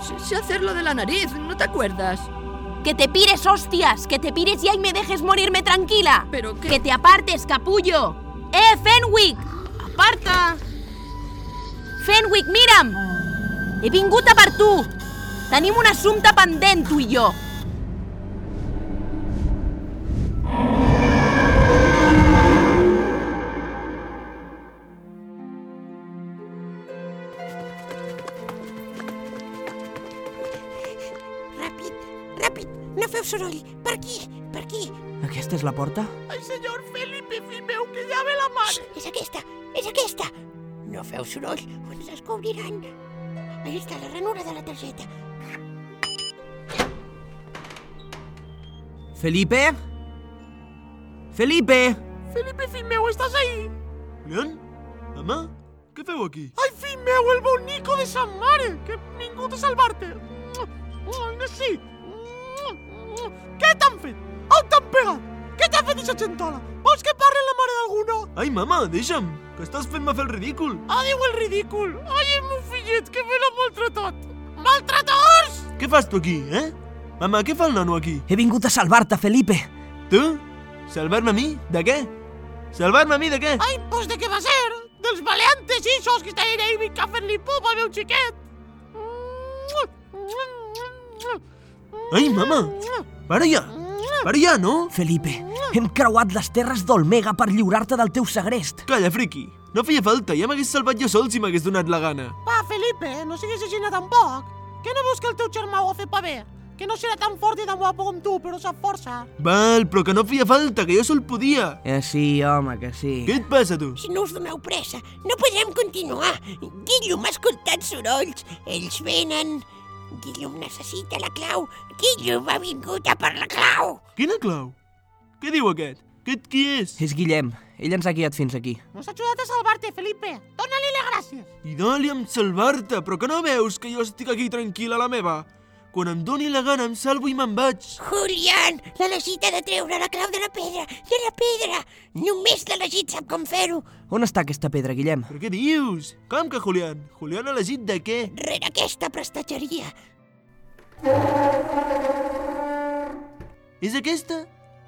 sé, sé hacer lo de la nariz, ¿no te acuerdas? ¡Que te pires, hostias! ¡Que te pires ya y me dejes morirme tranquila! Pero que... ¡Que te apartes, capullo! ¡Eh, Fenwick! Aparta! Fenwick, mira'm! He vingut a per tu! Tenim un assumpte pendent, tu i jo! Soroll. Per aquí, per aquí. Aquesta és la porta? Ai, senyor Felipe, fill meu, que ja ve la mare. És aquesta, és aquesta. No feu soroll o ens descobriran. Ahí està la ranura de la targeta. Felipe? Felipe! Felipe, fill meu, estàs ahí? Leon? Mamà? Què feu aquí? Ai, fill meu, el bonico de sa mare, que he vingut a salvar-te. Ai, sí. Què t'han fet? On t'han pegat? Què t'ha fet aquesta gentola? Vols que parli la mare d'alguna? Ai, mamà, deixa'm, que estàs fent-me fer el ridícul. Adiu el ridícul. Ai, el meu fillet, que me l'ha maltratat. Maltratadors! Què fas tu aquí, eh? Mamà, què fa el nano aquí? He vingut a salvar-te, Felipe! Tu? Salvar-me a mi? De què? Salvar-me a mi de què? Ai, pues de què va ser? Dels maleantes ixos que estan ahí vinc a fer-li pup al meu xiquet. Ai, mama, para ja, para ja, no? Felipe, hem creuat les terres d'Olmega per lliurar-te del teu segrest. Calla, friqui, no feia falta, ja m'hagués salvat jo sol si m'hagués donat la gana. Va, Felipe, no siguis així tampoc. Que no veus que el teu germà ho ha fet pa bé? Que no serà tan fort i tan guapo com tu, però sap força. Val, però que no feia falta, que jo sol podia. Eh, sí, home, que sí. Què et passa, tu? Si no us doneu pressa, no podrem continuar. Guillum ha escoltat sorolls. Ells venen. Guillum necessita la clau. Guillum ha vingut a per la clau. Quina clau? Què diu aquest? Aquest qui és? És Guillem. Ell ens ha guiat fins aquí. Nos ha ajudat a salvar-te, Felipe. Dóna-li les gràcies. I dóna-li salvar-te, però que no veus que jo estic aquí tranquil a la meva? Quan em doni la gana em salvo i me'n vaig. Julián, l'elegit ha de treure la clau de la pedra. De la pedra. Només l'elegit sap com fer-ho. On està aquesta pedra, Guillem? Però què dius? Com que Julián? Julián elegit de què? Rere aquesta prestatgeria. És aquesta?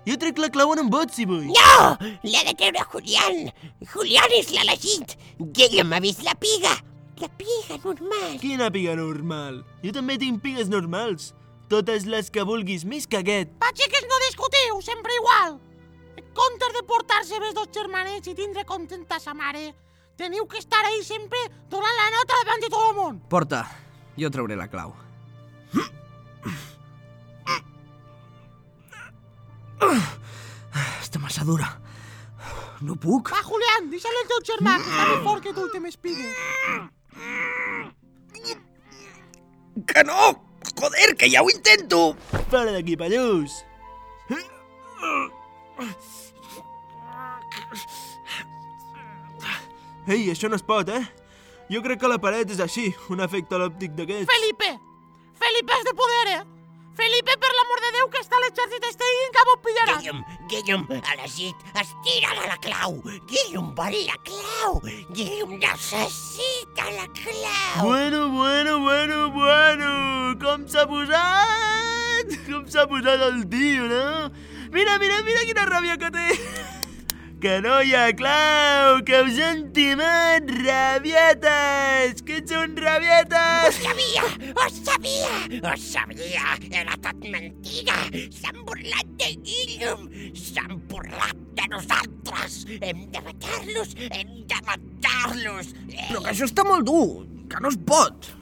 Jo trec la clau en un bot, si vull. No! L'ha de treure Julián. Julián és l'elegit. Guillem ha vist la piga. La piga normal. Quina piga normal? Jo també tinc pigues normals. Totes les que vulguis, més que aquest. Va, xiques, no discutiu, sempre igual. En comptes de portar-se bé dos germanets i tindre contenta sa mare, teniu que estar ahí sempre donant la nota davant de tot el món. Porta, jo trauré la clau. Està massa dura. No puc. Va, Julián, deixa-li el teu germà, que està més fort que tu i té més pigues. Que no! Joder, que ja ho intento! Fora d'aquí, pallús! Ei, això no es pot, eh? Jo crec que la paret és així, un efecte òptic d'aquests. Felipe! Felipe és de poder, eh? Felipe, per l'amor de Déu, que està l'exèrcit este en cap ho pillarà. Guillem, Guillem, elegit, estira't a la clau. Guillem vol la clau. Guillem necessita la clau. Bueno, bueno, bueno, bueno! Com s'ha posat! Com s'ha posat el tio, no? Mira, mira, mira quina ràbia que té! Que no hi ha clau! Que us han timat, rabietes! Que ets un Ho rabietes! sabia! Ho sabia! Ho sabia! Era tot mentida! S'han burlat de Guillum! S'han burlat de nosaltres! Hem de matar-los! Hem de matar-los! Però que això està molt dur, que no es pot.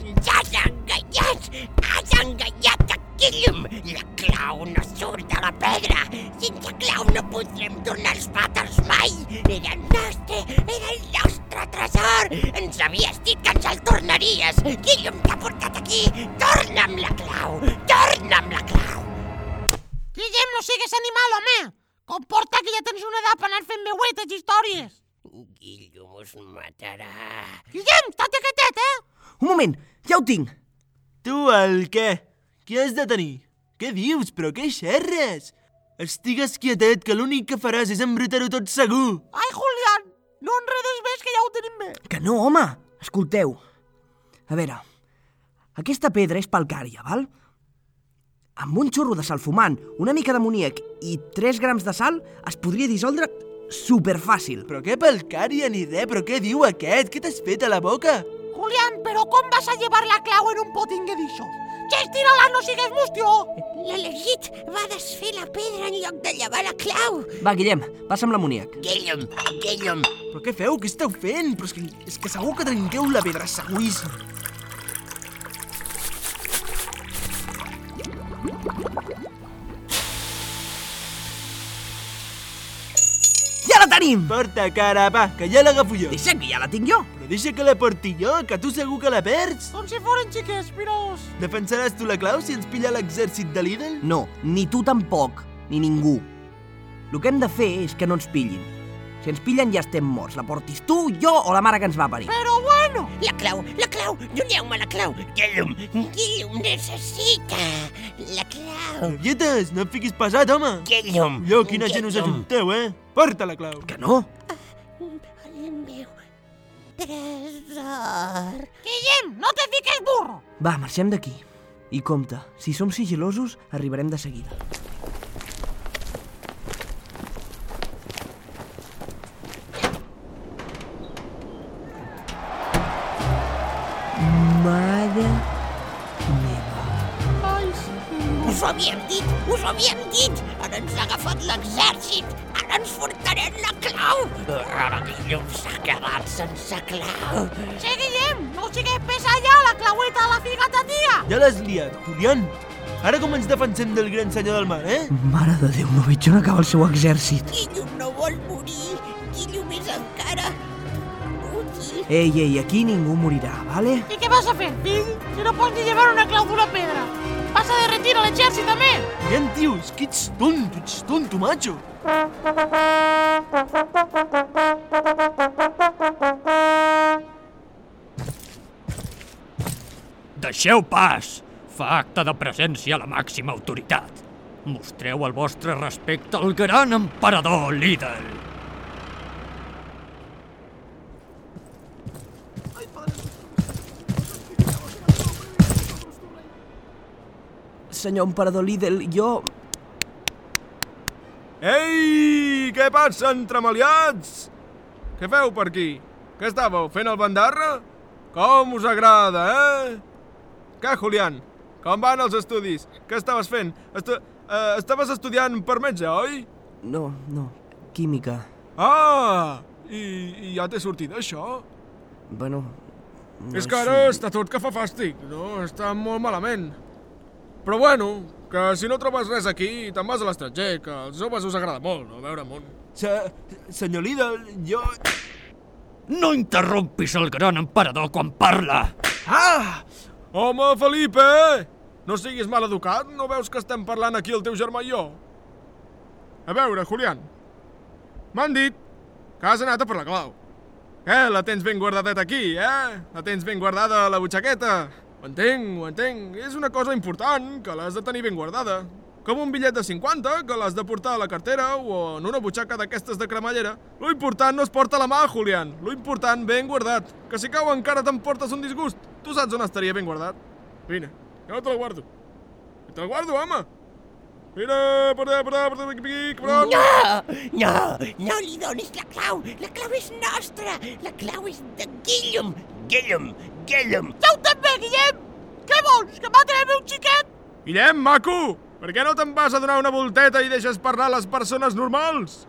Ens has enganyat! Has enganyat a Guillum! La clau no surt de la pedra! Sense clau no podrem tornar els vàters mai! Era nostre! Era el nostre tresor! Ens havies dit que ens el tornaries! Guillum t'ha portat aquí! Torna amb la clau! Torna amb la clau! Guillem, no sigues animal, home! Comporta que ja tens una edat per anar fent veuetes i històries. Guillum us matarà! Guillem, estate quietet, eh? Un moment, ja ho tinc. Tu el què? Què has de tenir? Què dius? Però què xerres? Estigues quietet, que l'únic que faràs és embrutar-ho tot segur. Ai, Julián, no enredes més, que ja ho tenim bé. Que no, home! Escolteu. A veure, aquesta pedra és palcària, val? Amb un xorro de sal fumant, una mica d'amoníac i 3 grams de sal es podria dissoldre superfàcil. Però què pelcària ni res? Però què diu aquest? Què t'has fet a la boca? Julián, però com vas a llevar la clau en un potingue d'aixòs? Gestira-la, no sigues mustió! L'elegit va desfer la pedra en lloc de llevar la clau! Va, Guillem, passa'm l'amoníac. Guillum, Guillum, Però què feu? Què esteu fent? Però és que, és que segur que trenqueu la pedra, seguríssim. Ja la tenim! Porta, cara, va, que ja l'agafo jo. Deixa que ja la tinc jo. Deixa que la porti jo, que tu segur que la perds. Com si foren xiquets, piros. Defensaràs tu la clau si ens pilla l'exèrcit de l'Idel? No, ni tu tampoc, ni ningú. El que hem de fer és que no ens pillin. Si ens pillen ja estem morts. La portis tu, jo o la mare que ens va parir. Però bueno, la clau, la clau, doneu-me la clau! Guillum, Guillum necessita la clau! Rabietes, no et fiquis pesat, home. Guillum, Jo, quina gent us Guillum. ajunteu, eh? Porta la clau. Que no? El te fiques burro. Va, marxem d'aquí. I compte, si som sigilosos, arribarem de seguida. Mare meva. Us ho havíem dit, us ho havíem dit! Ara ens ha agafat l'exèrcit! Ara ens furtarem la clau! Ara Guillum s'ha quedat sense clau! Sí, Sigues pesa ja la claueta a la figata tia. Ja l'has liat, Julián. Ara com ens defensem del gran senyor del mar, eh? Mare de Déu, no veig on acaba el seu exèrcit. Guillum no vol morir! Guillum és encara útil! Ei, ei, aquí ningú morirà, vale? I què vas a fer, fill? Si no pots ni llevar una clau d'una pedra. Vas a derretir a l'exèrcit, també. Julián, tio, és que ets tonto, ets tonto, macho. Deixeu pas! Fa acte de presència a la màxima autoritat. Mostreu el vostre respecte al gran emperador Lidl. Senyor emperador Lidl, jo... Ei, què passa, entremaliats? Què feu per aquí? Què estàveu, fent el bandarra? Com us agrada, eh? Què, Julián? Com van els estudis? Què estaves fent? Estu eh, estaves estudiant per metge, oi? No, no, química. Ah! I, i ja t'he sortit això? Bueno... No És que ara està tot que fa fàstic, no? Està molt malament. Però bueno, que si no trobes res aquí, te'n vas a l'estranger, que als joves us agrada molt, no? Veure món. Se, senyor Lidl, jo... No interrompis el gran emperador quan parla! Ah! Home, Felipe! No siguis mal educat, no veus que estem parlant aquí el teu germà i jo? A veure, Julián, m'han dit que has anat a per la clau. Eh, la tens ben guardadeta aquí, eh? La tens ben guardada a la butxaqueta. Ho entenc, ho entenc. És una cosa important, que l'has de tenir ben guardada. Com un bitllet de 50, que l'has de portar a la cartera o en una butxaca d'aquestes de cremallera. Lo important no es porta a la mà, Julián. Lo important, ben guardat. Que si cau encara t'emportes un disgust. Tu saps on estaria ben guardat. Vine, jo te la guardo. Jo te la guardo, home. Mira, per allà, per allà, per allà, per aquí, cabron! No! No! No li donis la clau! La clau és nostra! La clau és de Guillem! Guillem! Guillem! Tu també, Guillem! Què vols, que el meu xiquet? Guillem, maco! Per què no te'n vas a donar una volteta i deixes parlar les persones normals?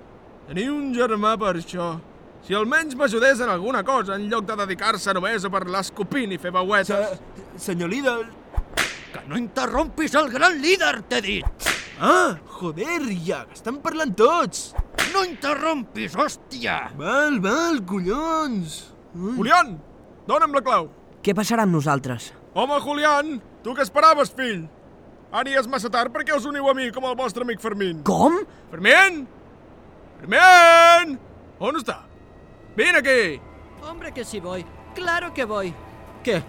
Teniu un germà per això. Si almenys m'ajudés en alguna cosa, en lloc de dedicar-se només a parlar escopint i fer veuetes... Se, senyor líder... Que no interrompis el gran líder, t'he dit! Ah, joder, ja, estan parlant tots! No interrompis, hòstia! Val, val, collons! Ui. Julián, dona'm la clau. Què passarà amb nosaltres? Home, Julián, tu què esperaves, fill? Ara ja és massa tard perquè us uniu a mi com el vostre amic Fermín. Com? Fermín! Fermín! On està? Vine aquí! Hombre que sí voy. Claro que voy. ¿Qué?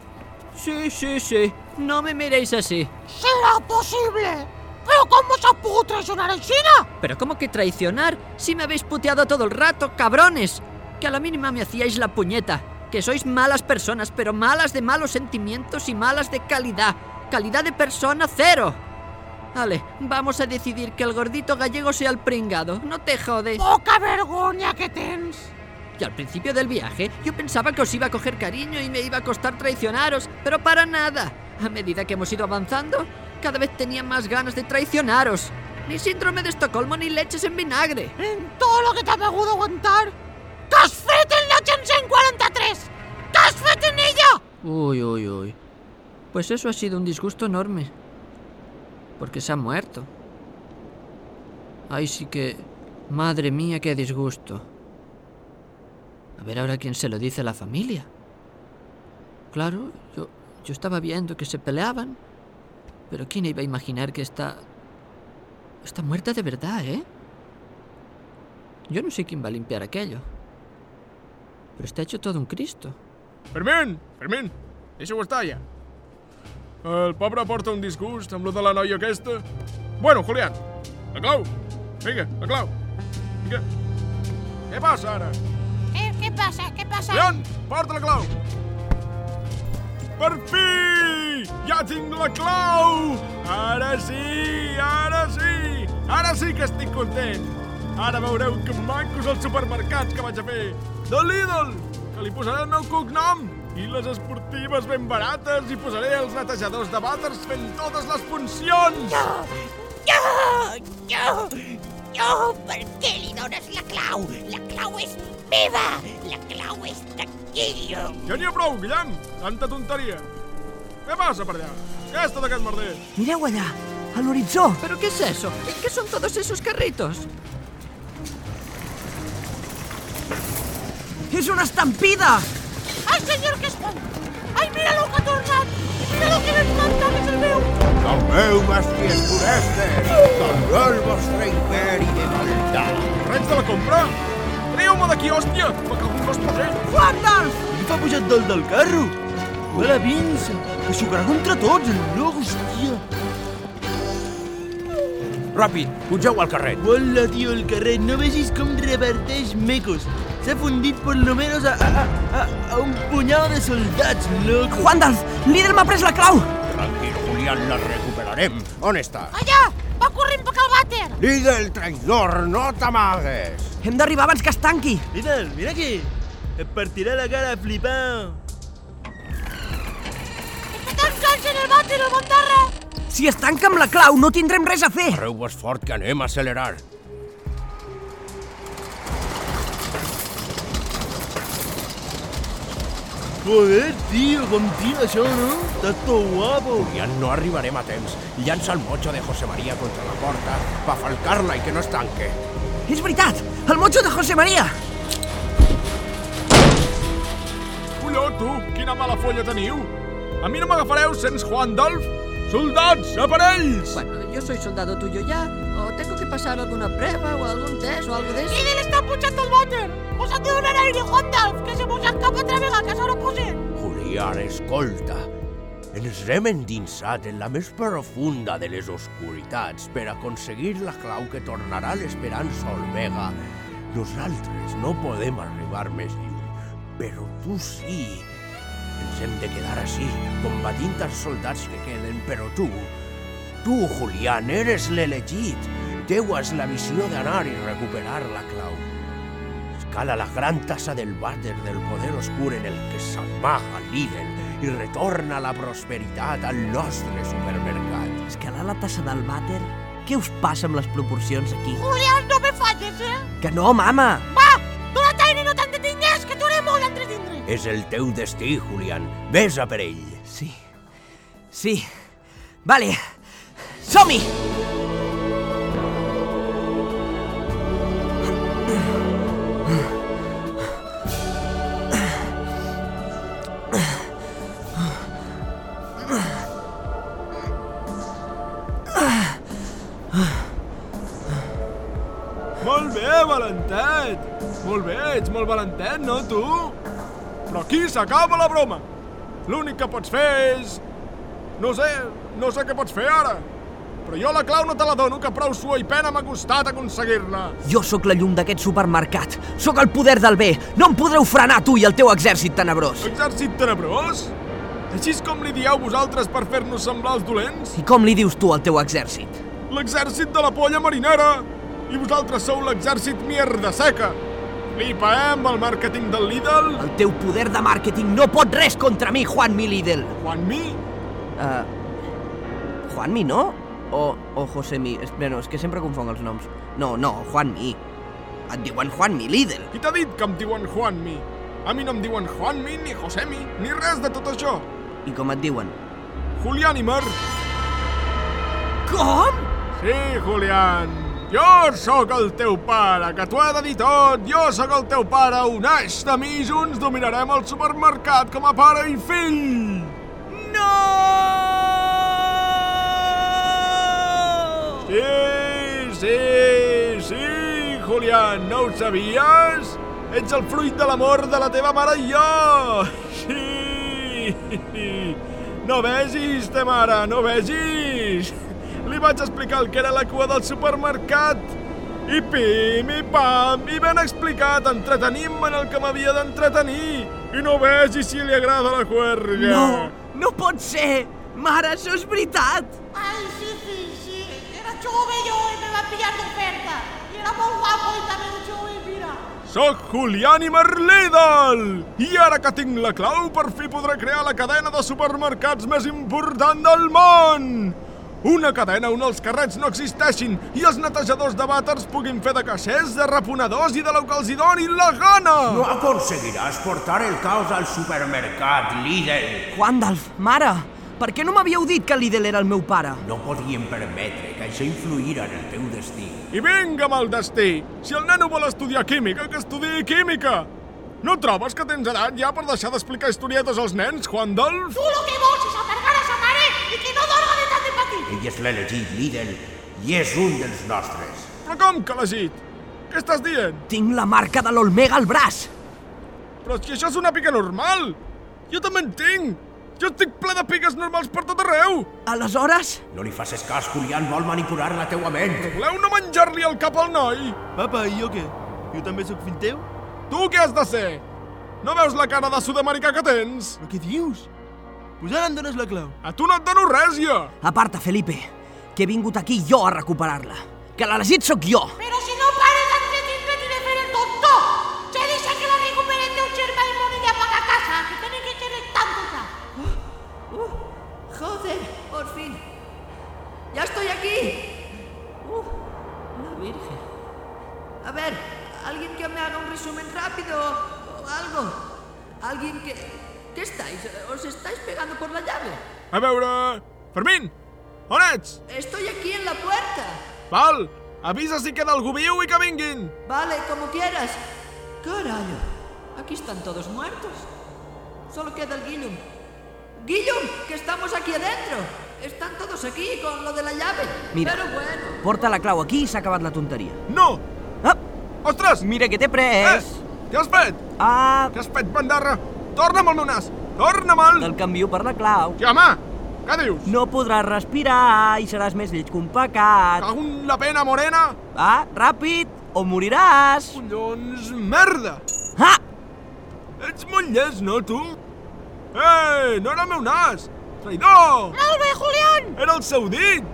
Sí, sí, sí. No me miréis así. Serà possible! Però com us ha pogut traicionar en Xina? ¿Pero cómo que traicionar? Si me habéis puteado todo el rato, cabrones. Que a la mínima me hacíais la puñeta. Que sois malas personas, pero malas de malos sentimientos y malas de calidad. Calidad de persona cero. Vale, vamos a decidir que el gordito gallego sea el pringado. No te jodes. Poca vergonya que tens! Y al principio del viaje yo pensaba que os iba a coger cariño y me iba a costar traicionaros, pero para nada. A medida que hemos ido avanzando, cada vez tenía más ganas de traicionaros. Ni síndrome de Estocolmo ni leches en vinagre. En tot el que t'ha hagut aguantar, t'has fet en 143! T'has fet en ella! Uy, uy, uy. Pues eso ha sido un disgusto enorme. Porque se ha muerto. Ay, sí que... Madre mía, qué disgusto. A ver ahora quién se lo dice a la familia. Claro, yo, yo estaba viendo que se peleaban. Pero ¿quién iba a imaginar que está... Está muerta de verdad, ¿eh? Yo no sé quién va a limpiar aquello. Pero está hecho todo un Cristo. Fermín! Fermín! Estar, ja. El pobre porta un disgust amb lo de la noia aquesta. Bueno, Julián, la clau. Vinga, la clau. Vinga. Què passa ara? Eh, què passa? Què passa? Julián, porta la clau. Per fi! Ja tinc la clau! Ara sí, ara sí! Ara sí que estic content! Ara veureu que macos els supermercats que vaig a fer! De Lidl! Que li posaré el meu cognom! I les esportives ben barates i posaré els netejadors de vàters fent totes les funcions! No! No! No! Per què li dones la clau? La clau és meva! La clau és de Guillem! Ja n'hi ha prou, Guillem! Tanta tonteria! Què passa per allà? Què és tot aquest merder? Mireu allà, a l'horitzó. ¿Pero qué es eso? ¿Qué son todos esos carritos? És una estampida! Ai, senyor, que espant! Ai, mira lo que ha tornat! Mira lo que plantar, que és el meu! El meu bestier foreste, també el vostre imperi de maldà. Res de la compra! Treu-me d'aquí, hòstia! Me cago en vostre Déu! Guarda'ls! Qui fa pujat dalt del carro? Hola, Vince! Que xocarà contra tots, el loc, hòstia! Ràpid, pugeu al carret. Hola, tio, el carrer, no vegis com reverteix mecos. S'ha fundit por lo menos a, a, a, a un punyado de soldats, loco. Juandalf, líder m'ha pres la clau! Tranquil, Julián, la recuperarem. On està? Allà! Va corrent per al vàter! Líder, el traïdor, no t'amagues. Hem d'arribar abans que es tanqui! Líder, mira aquí! Et partirà la cara flipant. En el vàter, el! Si es tanca amb la clau, no tindrem res a fer! Arreu-vos fort que anem a accelerar. Joder, tio, com tira això, no? Està tot guapo. Ja no arribarem a temps. Llança el motxo de José María contra la porta pa falcar-la i que no es tanque. És veritat! El motxo de José María! Colló, tu, quina mala folla teniu! A mi no m'agafareu sense Juan Dolf? Soldats, aparells! Bueno, yo soy soldado tuyo ya. ¿O tengo que pasar alguna prueba o algún test o algo de eso? Líder està pujant al vàter! Us han de donar aire, Juan Dalf, que se mos escapa altra vegada, que s'haurà posat! Julián, escolta. Ens hem endinsat en la més profunda de les oscuritats per aconseguir la clau que tornarà l'esperança Olmega. Nosaltres no podem arribar més lluny, però tu sí. Ens hem de quedar així, combatint els soldats que queden, però tu... Tu, Julián, eres l'elegit. Teua és la missió d'anar i recuperar la clau. Escala la gran tassa del vàter del poder oscur en el que s'amaga l'Iden i retorna la prosperitat al nostre supermercat. Escalar la tassa del vàter? Què us passa amb les proporcions aquí? Julián, no me falles, eh? Que no, mama! Va, dona't aire, no t'entretingues, que t'ho haré molt entretindre. És el teu destí, Julián. Ves a per ell. Sí. Sí. Vale. Som-hi! Molt bé, Valentet! Molt bé, ets molt valentet, no, tu? Però aquí s'acaba la broma. L'únic que pots fer és... No sé, no sé què pots fer ara. Però jo la clau no te la dono, que prou suor i pena m'ha costat aconseguir-la. Jo sóc la llum d'aquest supermercat. Sóc el poder del bé. No em podreu frenar, tu i el teu exèrcit tenebrós. Exèrcit tenebrós? Així és com li dieu vosaltres per fer-nos semblar els dolents? I com li dius tu al teu exèrcit? L'exèrcit de la polla marinera! I vosaltres sou l'exèrcit mierda seca! Flipa, eh, amb el màrqueting del Lidl? El teu poder de màrqueting no pot res contra mi, Juanmi Lidl. Juanmi? Uh, Juanmi, no? O, o Josemi. Bueno, és que sempre confonc els noms. No, no, Juanmi. Et diuen Juanmi Lidl. Qui t'ha dit que em diuen Juanmi? A mi no em diuen Juanmi, ni Josemi, ni res de tot això. I com et diuen? Julianimer. Com? Sí, Julián. Jo sóc el teu pare, que t'ho he de dir tot. Jo sóc el teu pare, uneix de mi junts dominarem el supermercat com a pare i fill. No! Sí, sí, sí, Julián, no ho sabies? Ets el fruit de l'amor de la teva mare i jo! Sí! No vegis, te mare, no vegis! Li vaig explicar el que era la cua del supermercat. I pim, i pam, i ben explicat, entretenim-me en el que m'havia d'entretenir. I no vegi si li agrada la juerga. No, no pot ser! Mare, això és veritat! Ay, sí, sí, sí. Era jove yo y me va pillar de oferta. Y era muy guapo y también jove, mira. Soc Julián i Merlidal! I ara que tinc la clau, per fi podré crear la cadena de supermercats més important del món! Una cadena on els carrets no existeixin i els netejadors de vàters puguin fer de caixers, de reponedors i de lo que els hi doni la gana! No aconseguiràs portar el caos al supermercat, Lidl. Juandalf, mare, per què no m'havíeu dit que Lidl era el meu pare? No podíem permetre que això influïra en el teu destí. I vinga amb el destí! Si el nano vol estudiar química, que estudiï química! No trobes que tens edat ja per deixar d'explicar historietes als nens, Juan Dolf? Tú lo que vols és amargar a sa mare i que no dorga de. Ell és l'elegit Lidl i és un dels nostres. Però com que l'agit? Què estàs dient? Tinc la marca de l'Olmega al braç! Però si això és una pica normal! Jo també en tinc! Jo estic ple de piques normals per tot arreu! Aleshores? No li facis cas, Julián vol manipular la teua ment. Voleu no menjar-li el cap al noi? Papa, i jo què? Jo també sóc fill teu? Tu què has de ser? No veus la cara de sud-americà que tens? Però què dius? Pues ara em dones la clau. A tu no et dono res, jo! Aparta, Felipe, que he vingut aquí jo a recuperar-la. Que l'elegit sóc jo! Pero si no pares d'entretindre't i de fer el tonto, se dice que la recuperen teu germà i moriré a pagar casa, que tiene que ser tanto ya. Joder, por fin. ¡Ya estoy aquí! ¡Uh! La Virgen. A ver, alguien que me haga un resumen rápido o algo. Alguien que... ¿Qué estáis? ¿Os estáis pegando por la llave? A veure... Fermín! On ets? Estoy aquí en la puerta. Val, avisa si queda algú viu i que vinguin. Vale, como quieras. Carajo, aquí están todos muertos. Solo queda el Guillum. Guillum, que estamos aquí adentro. Están todos aquí con lo de la llave. Mira. Pero bueno. Porta la clau aquí i s'ha acabat la tonteria. No! Ah, Ostres! mira què t'he Eh! pres! Què has fet? Ah, Què has fet, bandarra? Torna'm el meu nas! Torna'm-el! te'l canvio per la clau. Ja, home! Què dius? No podràs respirar i seràs més lleig que un pecat. Cago en la pena, morena! Va, ràpid, o moriràs. Collons, merda! Ah! Ets molt llest, no, tu? Ei, no era el meu nas! Traïdor! Molt bé, Julián! Era el seu dit!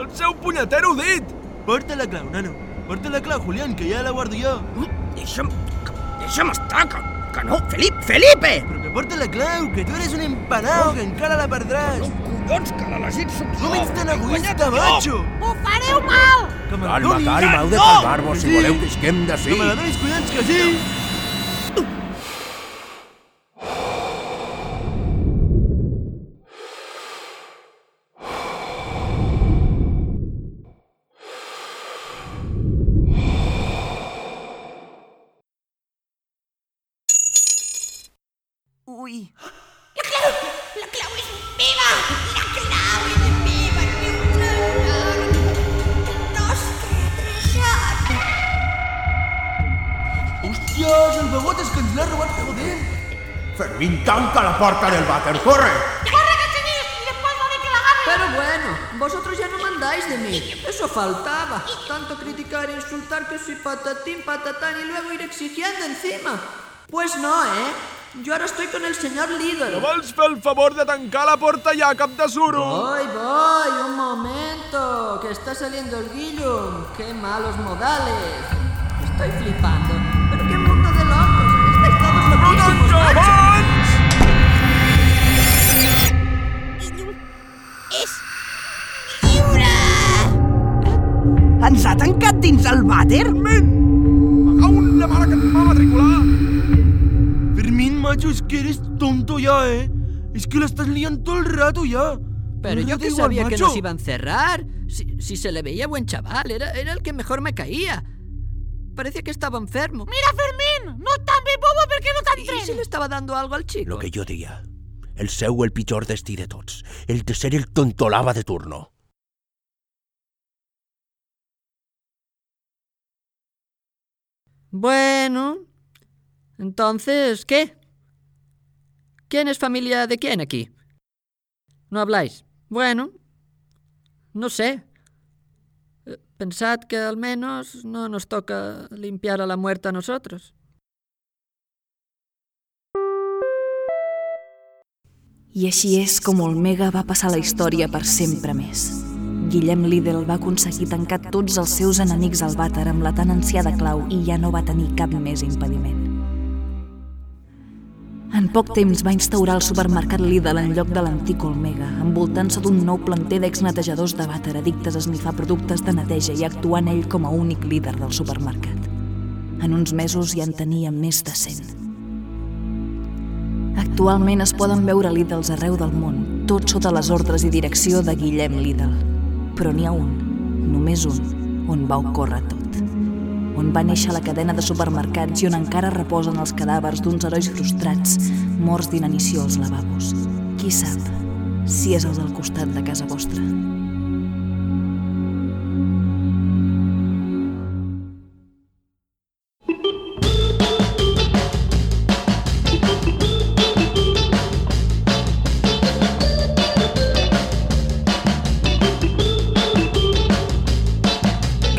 El seu punyetero dit! Porta la clau, nano. Porta la clau, Julián, que ja la guardo jo. Deixa'm... Deixa'm estar, que, que no, Felip, Felipe! Però que porta la clau, que tu eres un empanao, que encara la perdràs. Collons, que l'elegit sóc jo! Com ets tan egoista, macho? Ho fareu mal! Que Calma, calma, heu de No! calmar-vos si voleu que isquem d'ací. Que me la donis, collons, que sí! Porta del vàter, corre! ¡Corre, que seguís! Y después no de que la gane! Pero bueno, vosotros ya no mandáis de mí. Eso faltaba. Tanto criticar e insultar que soy patatín, patatán y luego ir exigiendo encima. Pues no, ¿eh? Yo ahora estoy con el señor líder. No vols fer el favor de tancar la porta ja, cap de suro? Voy, voy, un momento, que está saliendo el Guillum. Qué malos modales. Estoy flipando. Pero qué mundo de locos. Estáis todos loquísimos, macho. Ens ha tancat dins el vàter? Aún la mare que et va matricular! Fermín, macho, es que eres tonto ya, ¿eh? Es que la estás liando todo el rato ya. Pero No yo que igual, sabía que macho. nos iba a encerrar. Si, si se le veía buen chaval, era, era el que mejor me caía. Parecía que estaba enfermo. Mira, Fermín! No tan bé bobo perquè no ¿Y t'entrenes! si le estaba dando algo al chico? Lo que jo deia. El seu el pitjor destí de tots. El de ser el tontolava de turno. Bueno, entonces, ¿qué? ¿Quién es familia de quién aquí? ¿No habláis? Bueno, no sé. Eh, Pensad que al menos no nos toca limpiar a la muerta a nosotros. I així és com Olmega va passar la història per sempre més. Guillem Lidl va aconseguir tancar tots els seus enemics al vàter amb la tan ansiada clau i ja no va tenir cap més impediment. En poc temps va instaurar el supermercat Lidl en lloc de l'antic Olmega, envoltant-se d'un nou planter d'exnetejadors de vàter addictes a esnifar productes de neteja i actuant ell com a únic líder del supermercat. En uns mesos ja en tenia més de 100. Actualment es poden veure Lidls arreu del món, tot sota les ordres i direcció de Guillem Lidl. Però n'hi ha un, només un, on va ocórrer tot. On va néixer la cadena de supermercats i on encara reposen els cadàvers d'uns herois frustrats, morts d'inanició als lavabos. Qui sap si és el del costat de casa vostra.